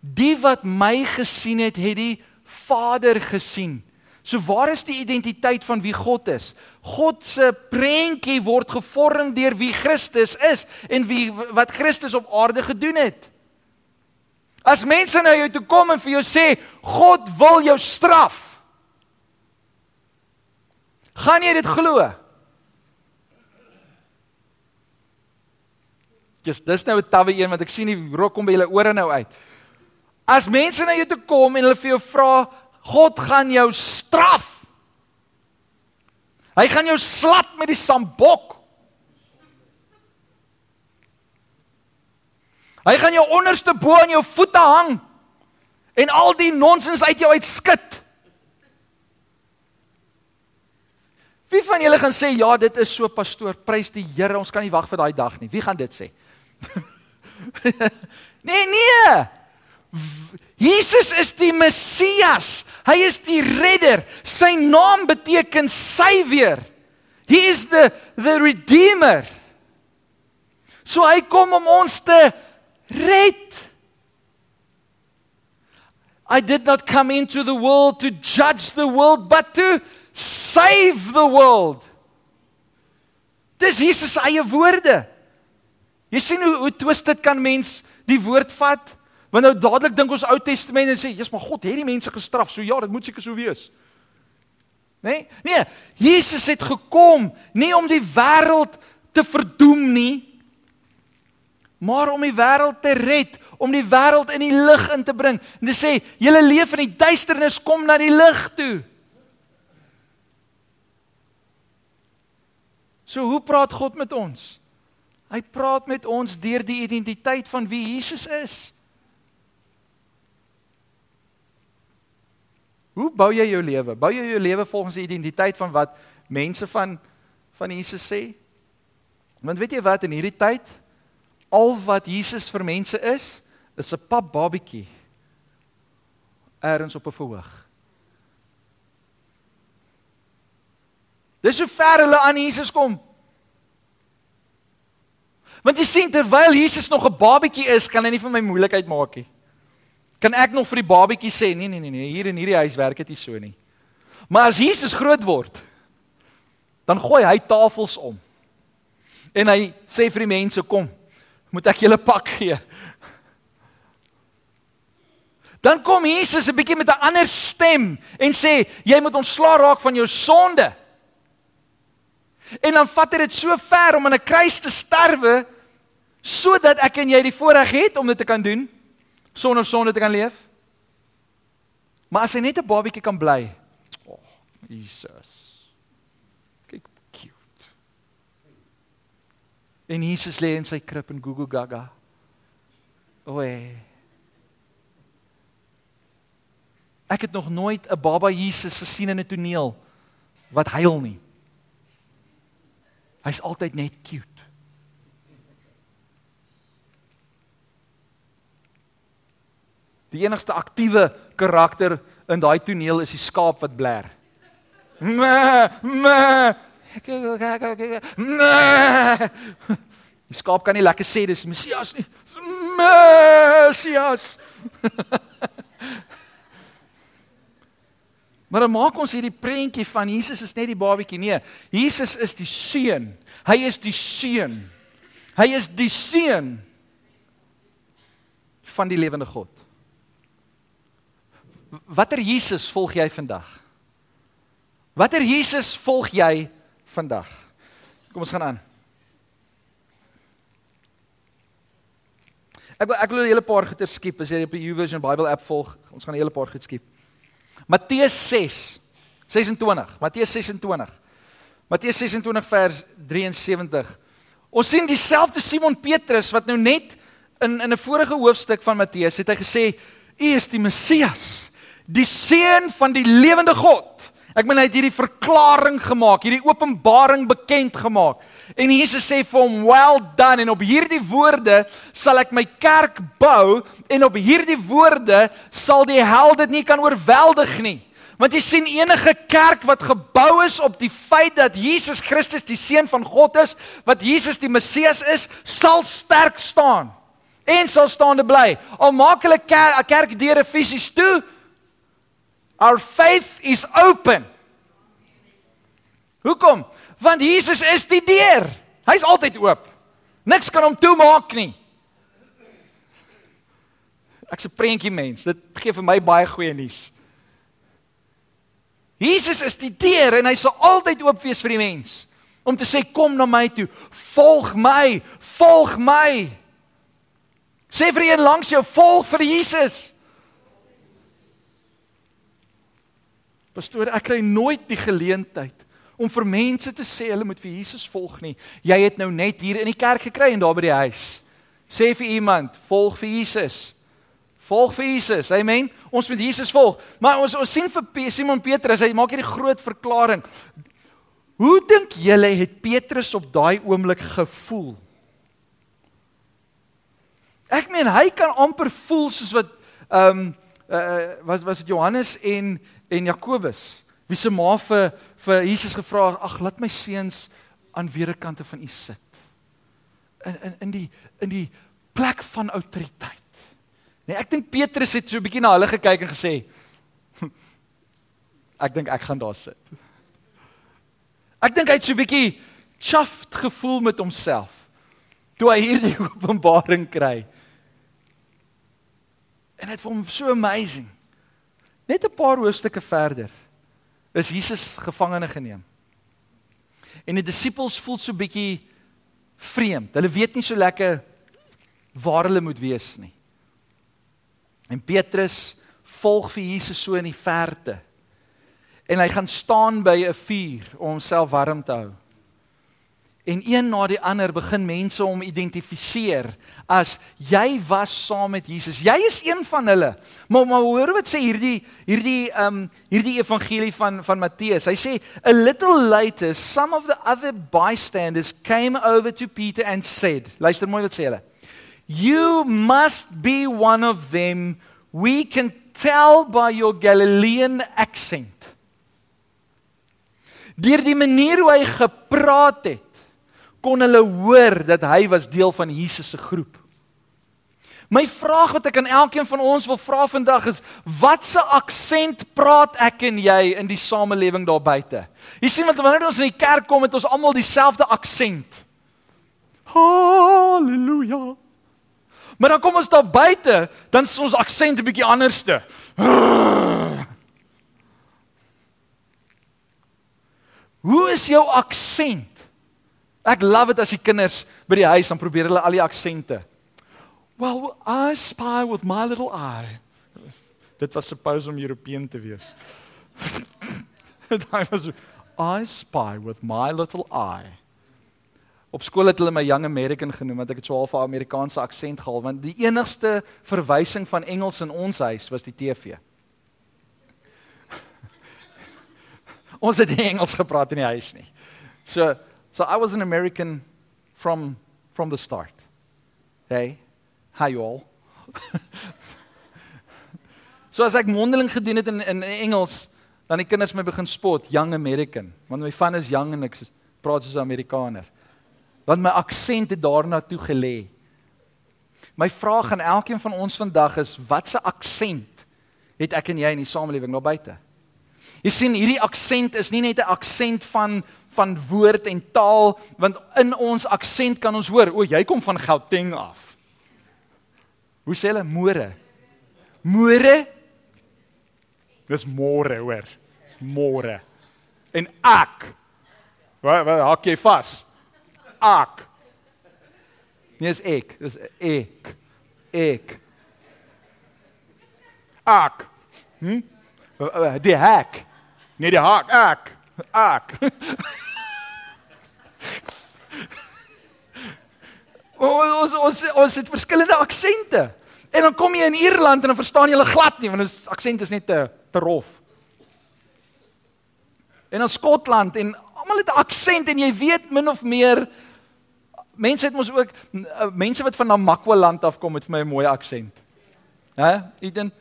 Die wat my gesien het, het die Vader gesien. So waar is die identiteit van wie God is? God se prentjie word gevorm deur wie Christus is en wie wat Christus op aarde gedoen het. As mense na jou toe kom en vir jou sê God wil jou straf. Gaan jy dit glo? Dis dis nou 'n tawwe een want ek sien die rook kom by julle ore nou uit. As mense na jou toe kom en hulle vir jou vra, God gaan jou straf. Hy gaan jou slat met die sambok. Hy gaan jou onderste bo aan jou voete hang en al die nonsens uit jou uitskud. Wie van julle gaan sê ja, dit is so pastoor, prys die Here, ons kan nie wag vir daai dag nie. Wie gaan dit sê? [LAUGHS] nee, nee. Jesus is die Messias. Hy is die redder. Sy naam beteken suiwer. He is the the redeemer. So hy kom om ons te red. I did not come into the world to judge the world but to save the world. Dis Jesus eie woorde. Jy sien hoe hoe twisted kan mens die woord vat? Want nou dadelik dink ons Ou Testament en sê, "Jesus, maar God het die mense gestraf." So ja, dit moet seker so wees. Nee? Nee, Jesus het gekom nie om die wêreld te verdoem nie, maar om die wêreld te red, om die wêreld in die lig in te bring. En te sê, "Julle leef in die duisternis, kom na die lig toe." So hoe praat God met ons? Hy praat met ons deur die identiteit van wie Jesus is. Hoe bou jy jou lewe? Bou jy jou lewe volgens die identiteit van wat mense van van Jesus sê? Want weet jy wat in hierdie tyd al wat Jesus vir mense is, is 'n pap babietjie ergens op 'n verhoog. Dis hoe ver hulle aan Jesus kom. Want jy sien terwyl Jesus nog 'n babietjie is, kan hy nie vir my moeilikheid maak nie. Kan ek nog vir die babatjie sê nee nee nee nee hier in hierdie huis werk dit nie so nie. Maar as Jesus groot word, dan gooi hy tafels om. En hy sê vir die mense kom, moet ek julle pak gee. Dan kom Jesus 'n bietjie met 'n ander stem en sê jy moet ontslaa raak van jou sonde. En dan vat hy dit so ver om aan 'n kruis te sterwe sodat ek en jy die voorreg het om dit te kan doen sonder sonde te kan leef? Maar as hy net 'n babietjie kan bly. O, oh, Jesus. Kyk cute. En Jesus lê in sy krib in Google Gaga. Oei. Ek het nog nooit 'n baba Jesus gesien in 'n toneel wat huil nie. Hy's altyd net cute. Die enigste aktiewe karakter in daai toneel is die skaap wat bler. Me me me Die skaap kan nie lekker sê dis Messias nie. Messias. [LAUGHS] Maar dan maak ons hierdie prentjie van Jesus is net die babatjie. Nee, Jesus is die seun. Hy is die seun. Hy is die seun van die lewende God. Watter Jesus volg jy vandag? Watter Jesus volg jy vandag? Kom ons gaan aan. Ek ek wil 'n hele paar goeie skiep as jy op die YouVersion Bible app volg. Ons gaan 'n hele paar goed skiep. Matteus 6 26. Matteus 26. Matteus 26 vers 73. Ons sien dieselfde Simon Petrus wat nou net in in 'n vorige hoofstuk van Matteus het hy gesê U is die Messias, die seun van die lewende God. Ek meen hy het hierdie verklaring gemaak, hierdie openbaring bekend gemaak. En Jesus sê vir hom, "Well done." En op hierdie woorde sal ek my kerk bou en op hierdie woorde sal die hel dit nie kan oorweldig nie. Want jy sien enige kerk wat gebou is op die feit dat Jesus Christus die seun van God is, wat Jesus die Messias is, sal sterk staan en sal staande bly. Al maak hulle 'n kerk, kerk deure fisies toe, Our faith is open. Hoekom? Want Jesus is die deur. Hy's altyd oop. Niks kan hom toemaak nie. Ek's 'n prentjie mens. Dit gee vir my baie goeie nuus. Jesus is die deur en hy sal altyd oop wees vir die mens om te sê kom na my toe. Volg my. Volg my. Sê vir een langs jou volg vir Jesus. Pastoor, ek kry nooit die geleentheid om vir mense te sê hulle moet vir Jesus volg nie. Jy het nou net hier in die kerk gekry en daar by die huis. Sê vir iemand, volg vir Jesus. Volg vir Jesus. Amen. Ons moet Jesus volg. Maar ons ons sien vir Simon Petrus, hy maak hierdie groot verklaring. Hoe dink julle het Petrus op daai oomblik gevoel? Ek meen hy kan amper voel soos wat ehm um, uh, was was dit Johannes en en Jakobus wie se ma vir vir Jesus gevra ag laat my seuns aan wederkante van u sit. In in in die in die plek van autoriteit. Nee ek dink Petrus het so 'n bietjie na hulle gekyk en gesê ek dink ek gaan daar sit. Ek dink hy het so 'n bietjie chuffed gevoel met homself toe hy hierdie [LAUGHS] openbaring kry. En dit vir hom so amazing Net 'n paar hoofstukke verder is Jesus gevangene geneem. En die disippels voel so bietjie vreemd. Hulle weet nie so lekker waar hulle moet wees nie. En Petrus volg vir Jesus so in die verte. En hy gaan staan by 'n vuur om homself warm te hou. En een na die ander begin mense hom identifiseer as jy was saam met Jesus. Jy is een van hulle. Maar maar hoor wat sê hierdie hierdie ehm um, hierdie evangelie van van Matteus. Hy sê a little later some of the other bystanders came over to Peter and said. Luister mooi wat sê hulle. You must be one of them. We can tell by your Galilean accent. Deur die manier hoe hy gepraat het kon hulle hoor dat hy was deel van Jesus se groep. My vraag wat ek aan elkeen van ons wil vra vandag is watse aksent praat ek en jy in die samelewing daar buite? Jy sien want wanneer ons in die kerk kom het ons almal dieselfde aksent. Halleluja. Maar dan kom ons daar buite, dan is ons aksent 'n bietjie anderste. Hoe is jou aksent? Ek love dit as die kinders by die huis dan probeer hulle al die aksente. Well, I spy with my little eye. Dit was suppose om European te wees. [LAUGHS] Dit was I spy with my little eye. Op skool het hulle my young American genoem want ek het so half 'n Amerikaanse aksent gehad want die enigste verwysing van Engels in ons huis was die TV. [LAUGHS] ons het nie Engels gepraat in die huis nie. So So I was an American from from the start. Hey, hi you all. [LAUGHS] so as ek mondeling gedoen het in in Engels, dan die kinders my begin spot, young American, want my van is young en ek praat soos 'n Amerikaner. Want my aksent het daarna toe gelê. My vraag aan elkeen van ons vandag is, watse aksent het ek en jy in die samelewing daar buite? Jy sien, hierdie aksent is nie net 'n aksent van van woord en taal want in ons aksent kan ons hoor o jy kom van Gauteng af. Hoe sê hulle môre? Môre? Dis môre hoor. Dis môre. en ek. Wat wat hak jy vas? Ek. Nee, is ek, dis ek. Ek. Ek. Hm? Die hak. Nee, die hak, ek. Ek. [LAUGHS] [LAUGHS] ons ons ons het verskillende aksente. En dan kom jy in Ierland en dan verstaan jy hulle glad nie want ons aksent is net te te rof. En in Skotland en almal het 'n aksent en jy weet min of meer mense het mos ook eh, mense wat van Namakwa-land afkom met vir my 'n mooi aksent. Hæ? Eden.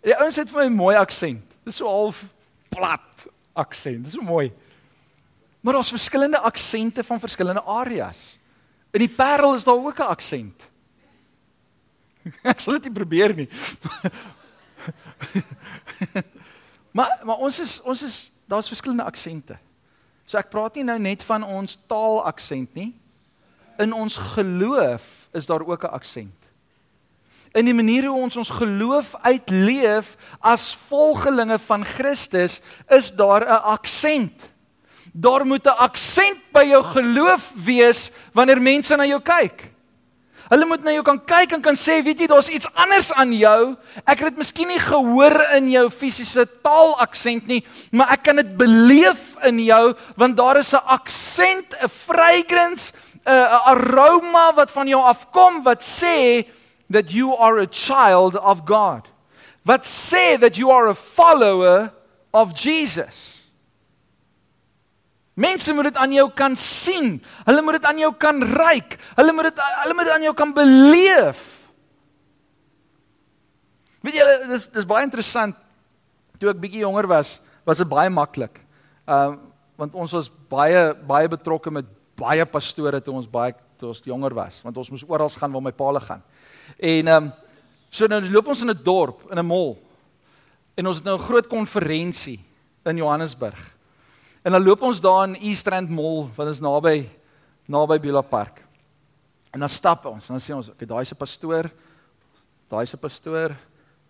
Die ouens het vir my 'n mooi aksent. Dis so half plat aksent. Dis so mooi. Maar daar's verskillende aksente van verskillende areas. In die Parel is daar ook 'n aksent. [LAUGHS] Ek sal dit nie probeer nie. [LAUGHS] maar maar ons is ons is daar's verskillende aksente. So ek praat nie nou net van ons taalaksent nie. In ons geloof is daar ook 'n aksent. In die manier hoe ons ons geloof uitleef as volgelinge van Christus, is daar 'n aksent. Daar moet 'n aksent by jou geloof wees wanneer mense na jou kyk. Hulle moet na jou kan kyk en kan sê, weet jy, daar's iets anders aan jou. Ek het dit miskien nie gehoor in jou fisiese taalaksent nie, maar ek kan dit beleef in jou want daar is 'n aksent, 'n fragrance, 'n aroma wat van jou afkom wat sê that you are a child of God. Wat sê that you are a follower of Jesus. Mense moet dit aan jou kan sien. Hulle moet dit aan jou kan ruik. Hulle moet dit hulle moet dit aan jou kan beleef. Weet jy, dis dis baie interessant. Toe ek bietjie jonger was, was dit baie maklik. Ehm uh, want ons was baie baie betrokke met baie pastore toe ons baie toe ons jonger was, want ons moes oral gaan waar my paal gaan. En ehm um, so nou loop ons in 'n dorp, in 'n mall. En ons het nou 'n groot konferensie in Johannesburg. En dan loop ons daar in East Rand Mall wat is naby naby Bula Park. En dan stap ons, dan sê ons, okay, daai is 'n pastoor. Daai is 'n pastoor.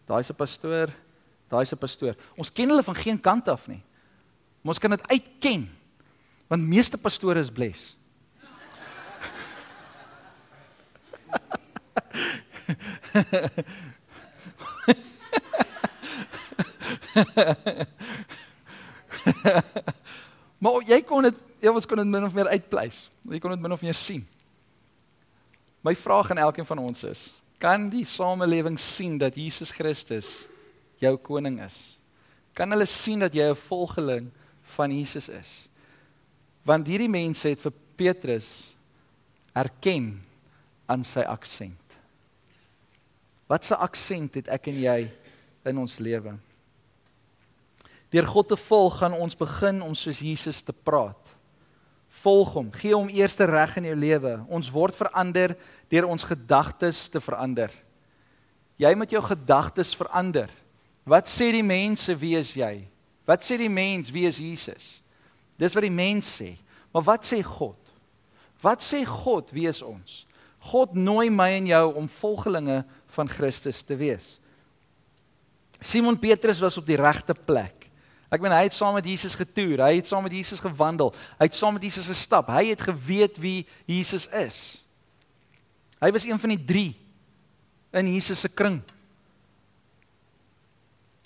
Daai is 'n pastoor. Daai is 'n pastoor. Ons ken hulle van geen kant af nie. Maar ons kan dit uitken. Want meeste pastore is bles. [LAUGHS] Maar jy kon dit jy ons kon dit min of meer uitpleis. Jy kon dit min of meer sien. My vraag aan elkeen van ons is: kan die samelewing sien dat Jesus Christus jou koning is? Kan hulle sien dat jy 'n volgeling van Jesus is? Want hierdie mense het vir Petrus erken aan sy aksent. Wat 'n aksent het ek en jy in ons lewe? Deur God te volg gaan ons begin om soos Jesus te praat. Volg hom, gee hom eerste reg in jou lewe. Ons word verander deur ons gedagtes te verander. Jy moet jou gedagtes verander. Wat sê die mense wie is jy? Wat sê die mens wie is Jesus? Dis wat die mens sê. Maar wat sê God? Wat sê God wie is ons? God nooi my en jou om volgelinge van Christus te wees. Simon Petrus was op die regte plek. Ek meen hy het saam met Jesus getoer, hy het saam met Jesus gewandel, hy het saam met Jesus gestap. Hy het geweet wie Jesus is. Hy was een van die 3 in Jesus se kring.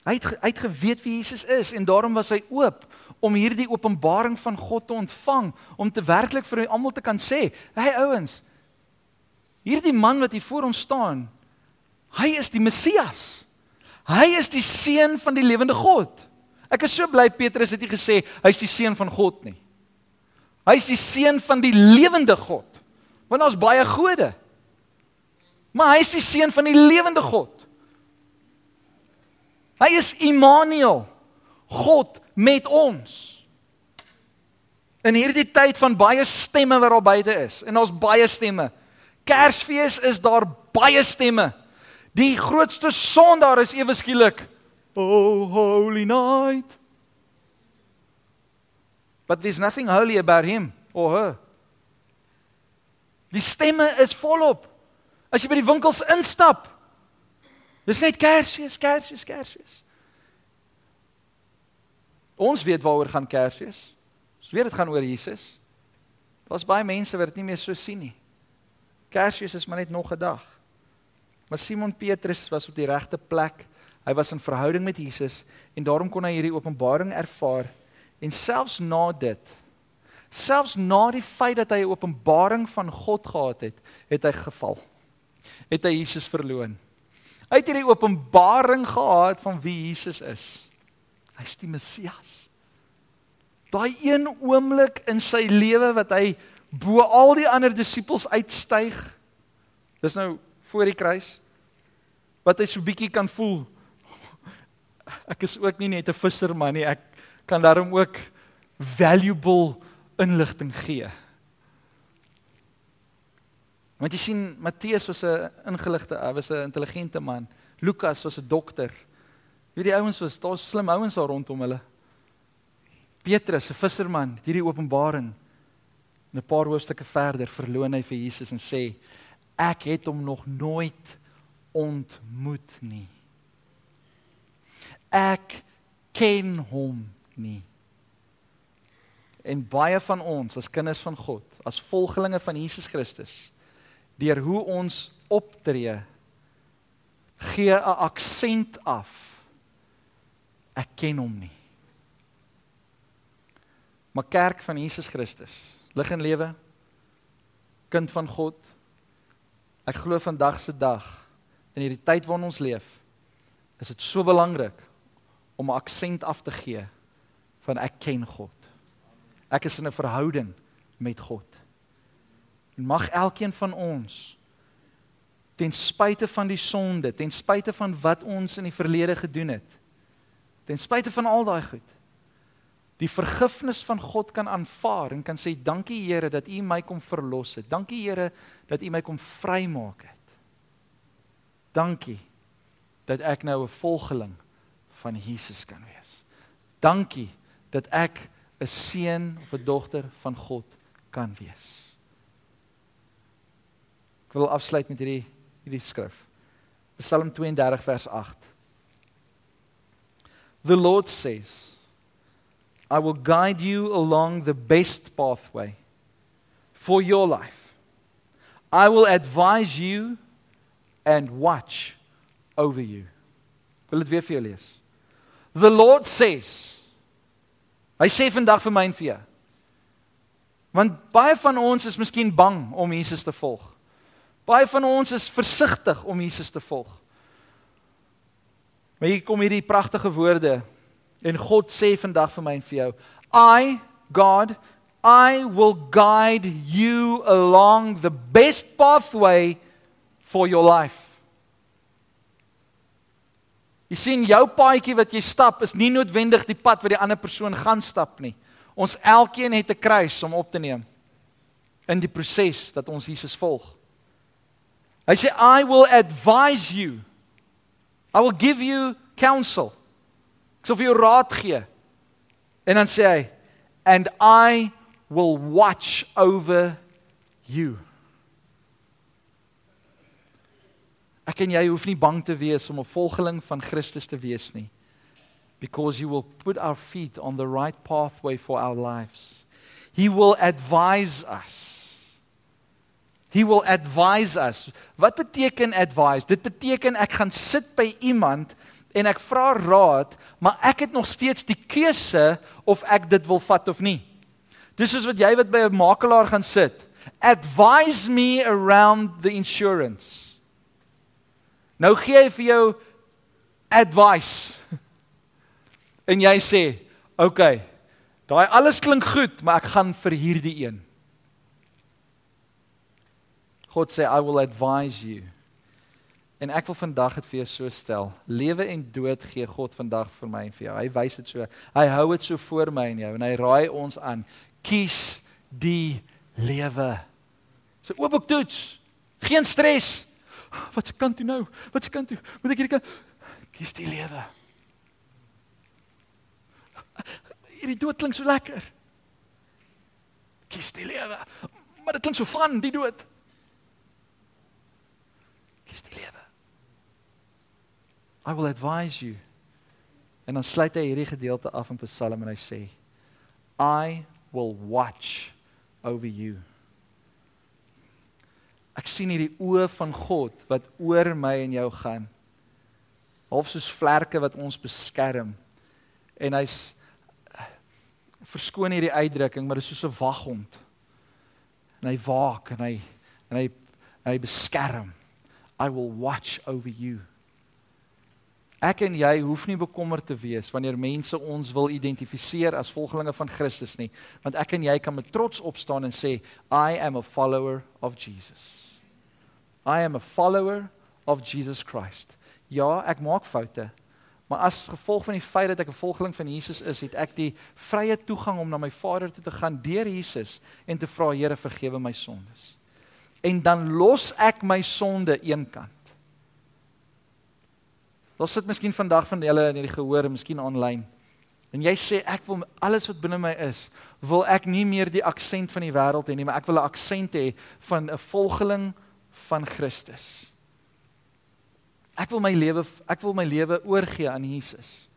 Hy het hy het geweet wie Jesus is en daarom was hy oop om hierdie openbaring van God te ontvang, om te werklik vir almal te kan sê, "Hey ouens, hierdie man wat hier voor ons staan, hy is die Messias. Hy is die seun van die lewende God." Ek is so bly Petrus het nie gesê hy's die seun van God nie. Hy's die seun van die lewende God. Want daar's baie gode. Maar hy's die seun van die lewende God. Hy is Immanuel. God met ons. In hierdie tyd van baie stemme wat daar buite is en daar's baie stemme. Kersfees is daar baie stemme. Die grootste son daar is ewe skielik Oh, holy night. But there's nothing holy about him or her. Die stemme is volop. As jy by die winkels instap, dis net Kersfees, Kersfees, Kersfees. Ons weet waaroor gaan Kersfees. Ons weet dit gaan oor Jesus. Daar's baie mense wat dit nie meer so sien nie. Kersfees is maar net nog 'n dag. Maar Simon Petrus was op die regte plek. Hy was in verhouding met Jesus en daarom kon hy hierdie openbaring ervaar en selfs na dit selfs na die feit dat hy 'n openbaring van God gehad het, het hy geval. Het hy Jesus verloon. Hy het hierdie openbaring gehad van wie Jesus is. Hy's die Messias. Daai een oomblik in sy lewe wat hy bo al die ander disippels uitstyg. Dis nou voor die kruis wat hy so bietjie kan voel. Ek is ook nie net 'n visserman nie. Ek kan daarom ook valuable inligting gee. Want jy sien Matteus was 'n ingeligte, hy was 'n intelligente man. Lukas was 'n dokter. Wie die ouens was, daar's slim ouens daar rondom hulle. Petrus, 'n visserman, hierdie openbaring. En 'n paar hoofstukke verder verloon hy vir Jesus en sê: "Ek het hom nog nooit ontmoet nie. Ek ken hom nie." En baie van ons as kinders van God, as volgelinge van Jesus Christus, deur hoe ons optree, gee 'n aksent af. Ek ken hom nie. Maar kerk van Jesus Christus, lig en lewe, kind van God. Ek glo vandag se dag in hierdie tyd waarin ons leef, is dit so belangrik om 'n aksent af te gee van ek ken God. Ek is in 'n verhouding met God. En mag elkeen van ons ten spyte van die sonde, ten spyte van wat ons in die verlede gedoen het, ten spyte van al daai goed, die vergifnis van God kan aanvaar en kan sê dankie Here dat U my kom verlos het. Dankie Here dat U my kom vrymaak het. Dankie dat ek nou 'n volgeling van Jesus kan wees. Dankie dat ek 'n seun of 'n dogter van God kan wees. Ek wil afsluit met hierdie hierdie skrif. Psalm 32 vers 8. The Lord says I will guide you along the best pathway for your life. I will advise you and watch over you. Wil dit weer vir jou lees. The Lord says Hy sê vandag vir my en vir jou. Want baie van ons is miskien bang om Jesus te volg. Baie van ons is versigtig om Jesus te volg. Maar hier kom hierdie pragtige woorde En God sê vandag vir my en vir jou, I God I will guide you along the best pathway for your life. Jy sien jou paadjie wat jy stap is nie noodwendig die pad wat die ander persoon gaan stap nie. Ons elkeen het 'n kruis om op te neem in die proses dat ons Jesus volg. Hy sê I will advise you. I will give you counsel. Ek sal vir jou raad gee. En dan sê hy and I will watch over you. Ek en jy hoef nie bang te wees om 'n volgeling van Christus te wees nie. Because you will put our feet on the right pathway for our lives. He will advise us. He will advise us. Wat beteken advise? Dit beteken ek gaan sit by iemand en ek vra raad, maar ek het nog steeds die keuse of ek dit wil vat of nie. Dis soos wat jy wat by 'n makelaar gaan sit. Advise me around the insurance. Nou gee hy vir jou advice. En jy sê, "Oké, okay, daai alles klink goed, maar ek gaan vir hierdie een." God sê, "I will advise you." En ek wil vandag dit vir jou so stel. Lewe en dood gee God vandag vir my en vir jou. Hy wys dit so. Hy hou dit so voor my en jou en hy raai ons aan. Kies die lewe. So oop op toets. Geen stres. [GASPS] Wat se kant toe nou? Wat se kant toe? Moet ek hierdie kant kies die lewe. Hierdie dood klink so lekker. Kies die lewe. Maar dit klink so van die dood. Kies die lewe. I will advise you En dan sluit hy hierdie gedeelte af in Psalm en hy sê I will watch over you. Ek sien hierdie oë van God wat oor my en jou gaan. Half soos vlerke wat ons beskerm. En hy's verskoon hierdie uitdrukking, maar dit is soos 'n waghond. En hy waak en hy en hy en hy beskerm. I will watch over you. Ek en jy hoef nie bekommerd te wees wanneer mense ons wil identifiseer as volgelinge van Christus nie, want ek en jy kan met trots opstaan en sê I am a follower of Jesus. I am a follower of Jesus Christ. Ja, ek maak foute, maar as gevolg van die feit dat ek 'n volgeling van Jesus is, het ek die vrye toegang om na my Vader toe te gaan deur Jesus en te vra Here vergewe my sondes. En dan los ek my sonde eenkant Daar sit miskien vandag van julle in hierdie gehoor, miskien aanlyn. En jy sê ek wil alles wat binne my is, wil ek nie meer die aksent van die wêreld hê nie, maar ek wil 'n aksent hê van 'n volgeling van Christus. Ek wil my lewe ek wil my lewe oorgee aan Jesus.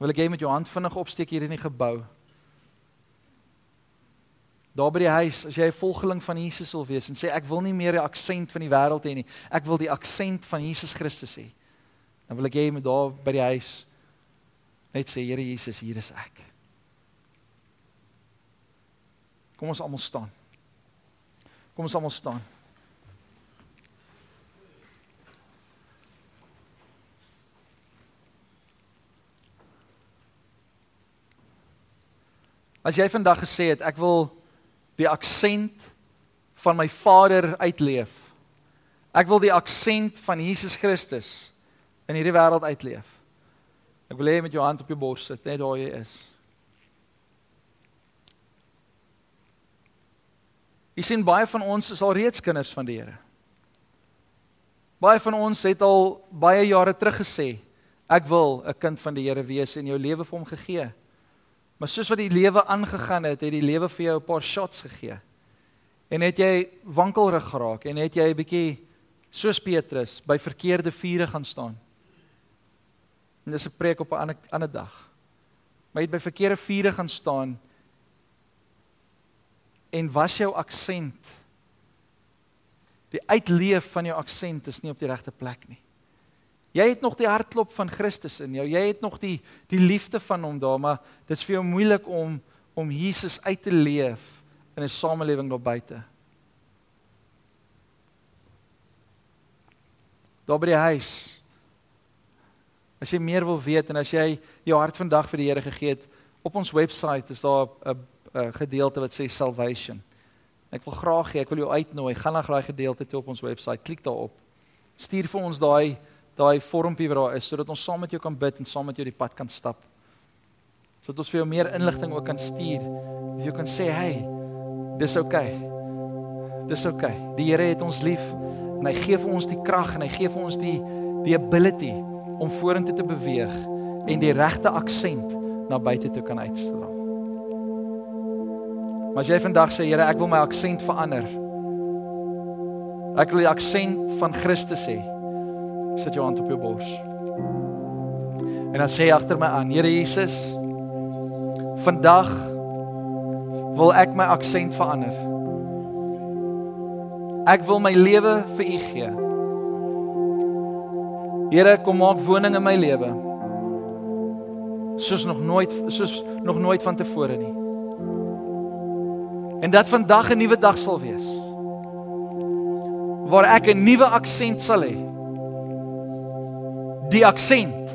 Wil ek jy met jou hand vinnig opsteek hier in die gebou? Daar by die huis, as jy 'n volgeling van Jesus wil wees en sê ek wil nie meer die aksent van die wêreld hê nie, ek wil die aksent van Jesus Christus hê. Dan wil ek jy moet daar by die huis net sê Here Jesus, hier is ek. Kom ons almal staan. Kom ons almal staan. As jy vandag gesê het ek wil die aksent van my Vader uitleef. Ek wil die aksent van Jesus Christus in hierdie wêreld uitleef. Ek wil hê met jou hand op jou bors sit, net waar jy is. Jy sien baie van ons is al reeds kinders van die Here. Baie van ons het al baie jare terug gesê, ek wil 'n kind van die Here wees en jou lewe vir hom gegee. Maar soos wat die lewe aangegaan het, het die lewe vir jou 'n paar shots gegee. En het jy wankelrig geraak en het jy 'n bietjie soos Petrus by verkeerde vure gaan staan. En dis 'n preek op 'n ander ander dag. Maar jy het by verkeerde vure gaan staan en was jou aksent die uitleef van jou aksent is nie op die regte plek nie. Jy het nog die hartklop van Christus in jou. Jy het nog die die liefde van hom daar, maar dit is vir jou moeilik om om Jesus uit te leef in 'n samelewing daar buite. Daar by die huis As jy meer wil weet en as jy jou hart vandag vir die Here gegee het, op ons webwerf is daar 'n gedeelte wat sê salvation. Ek wil graag hê ek wil jou uitnooi, gaan na daai gedeelte toe op ons webwerf, klik daarop. Stuur vir ons daai daai vormpie wat daar is sodat ons saam met jou kan bid en saam met jou die pad kan stap. Sodat ons vir jou meer inligting ook kan stuur. Jy kan sê, "Hey, dis oukei. Okay. Dis oukei. Okay. Die Here het ons lief en hy gee vir ons die krag en hy gee vir ons die die ability om vorentoe te beweeg en die regte aksent na buite toe kan uitstraal. Maar as jy vandag sê Here, ek wil my aksent verander. Ek wil die aksent van Christus hê. Sit jou hand op jou bors. En dan sê agter my aan, Here Jesus, vandag wil ek my aksent verander. Ek wil my lewe vir U gee. Here, kom maak woning in my lewe. Soos nog nooit soos nog nooit van tevore nie. En dat vandag 'n nuwe dag sal wees. Waar ek 'n nuwe aksent sal hê. Die aksent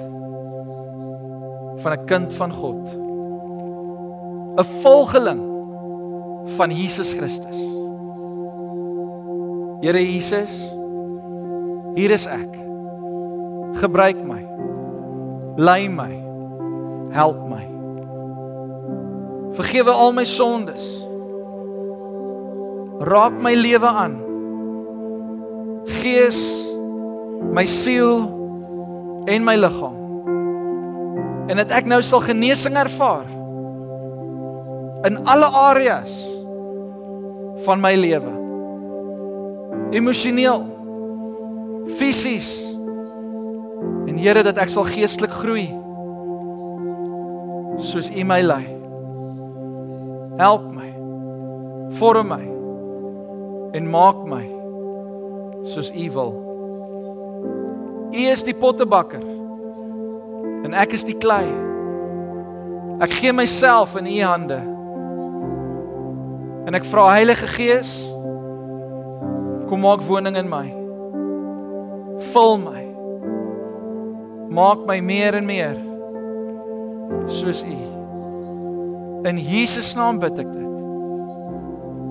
van 'n kind van God. 'n Volgeling van Jesus Christus. Here Jesus, hier is ek. Gebruik my. Lei my. Help my. Vergewe al my sondes. Raak my lewe aan. Gees, my siel en my liggaam. En dat ek nou sal genesing ervaar in alle areas van my lewe. Emosioneel, fisies, En Here dat ek sal geestelik groei soos U my lei. Help my. Vorm my en maak my soos U wil. U is die pottebakker en ek is die klei. Ek gee myself in U hande. En ek vra Heilige Gees, kom maak woning in my. Vul my. Maak my meer en meer soos U. In Jesus naam bid ek dit.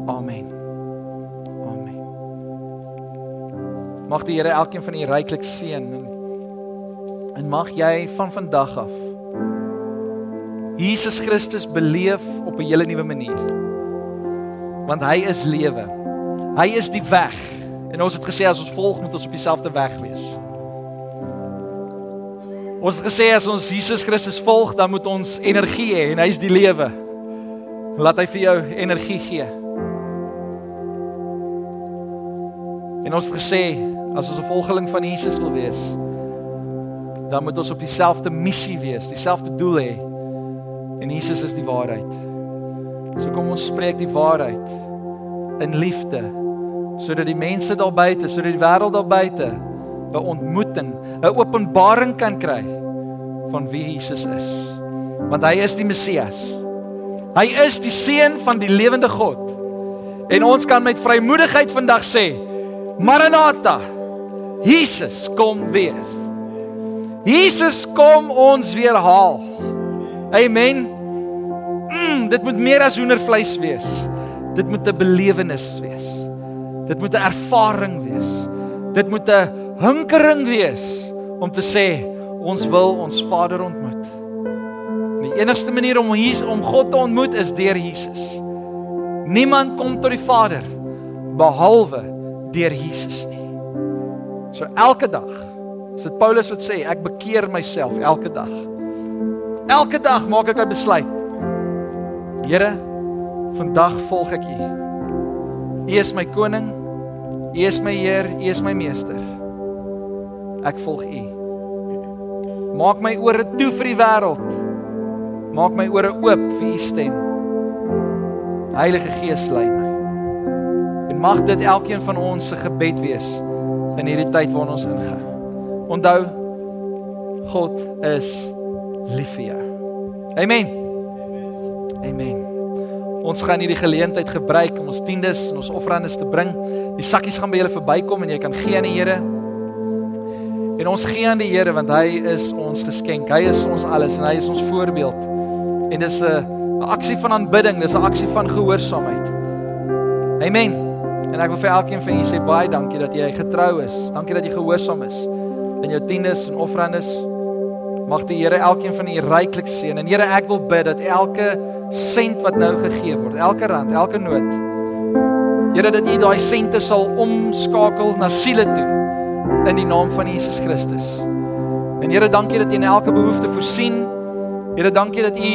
Amen. Mag die Here elkeen van u ryklik seën en en mag jy van vandag af Jesus Christus beleef op 'n hele nuwe manier. Want hy is lewe. Hy is die weg. En ons het gesê as ons volg moet ons op dieselfde weg wees. Ons het gesê as ons Jesus Christus volg, dan moet ons energie hê en hy is die lewe. Laat hy vir jou energie gee. En ons het gesê as ons 'n volgeling van Jesus wil wees, dan moet ons op dieselfde missie wees, dieselfde doel hê. En Jesus is die waarheid. So kom ons spreek die waarheid in liefde sodat die mense daar buite, sodat die wêreld daar buite 'n ontmoeting, 'n openbaring kan kry van wie Jesus is. Want hy is die Messias. Hy is die seun van die lewende God. En ons kan met vrymoedigheid vandag sê, Maranatha. Jesus kom weer. Jesus kom ons weer haal. Amen. Mm, dit moet meer as hoendervleis wees. Dit moet 'n belewenis wees. Dit moet 'n ervaring wees. Dit moet 'n hinkering wees om te sê ons wil ons Vader ontmoet. Die enigste manier om hier om God te ontmoet is deur Jesus. Niemand kom tot die Vader behalwe deur Jesus nie. So elke dag, as dit Paulus wat sê, ek bekeer myself elke dag. Elke dag maak ek 'n besluit. Here, vandag volg ek U. U is my koning. U is my Heer, U is my meester. Ek volg U. Maak my ore toe vir die wêreld. Maak my ore oop vir U stem. Heilige Gees lei my. En mag dit elkeen van ons se gebed wees in hierdie tyd waarin ons ingaan. Onthou God is lief vir jou. Amen. Amen. Ons gaan hierdie geleentheid gebruik om ons tiendes en ons offerandes te bring. Die sakkies gaan by julle verbykom en jy kan gee aan die Here. En ons gee aan die Here want hy is ons geskenk. Hy is ons alles en hy is ons voorbeeld. En dis 'n 'n aksie van aanbidding, dis 'n aksie van gehoorsaamheid. Amen. En ek wil vir elkeen van julle sê baie dankie dat jy getrou is. Dankie dat jy gehoorsaam is in jou tiendes en offerandes. Mag die Here elkeen van u ryklik seën. En Here, ek wil bid dat elke sent wat nou gegee word, elke rand, elke noot, Here dat u daai sente sal omskakel na siele toe in die naam van Jesus Christus. En Here, dankie dat u in elke behoefte voorsien. Here, dankie dat u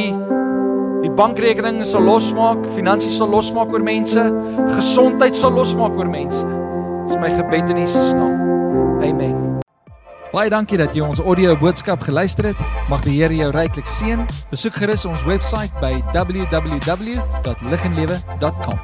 die bankrekening sal losmaak, finansies sal losmaak oor mense, gesondheid sal losmaak oor mense. Dis my gebed in Jesus naam. Amen. Baie dankie dat jy ons audio boodskap geluister het. Mag die Here jou ryklik seën. Besoek gerus ons webwerf by www.liginlewe.com.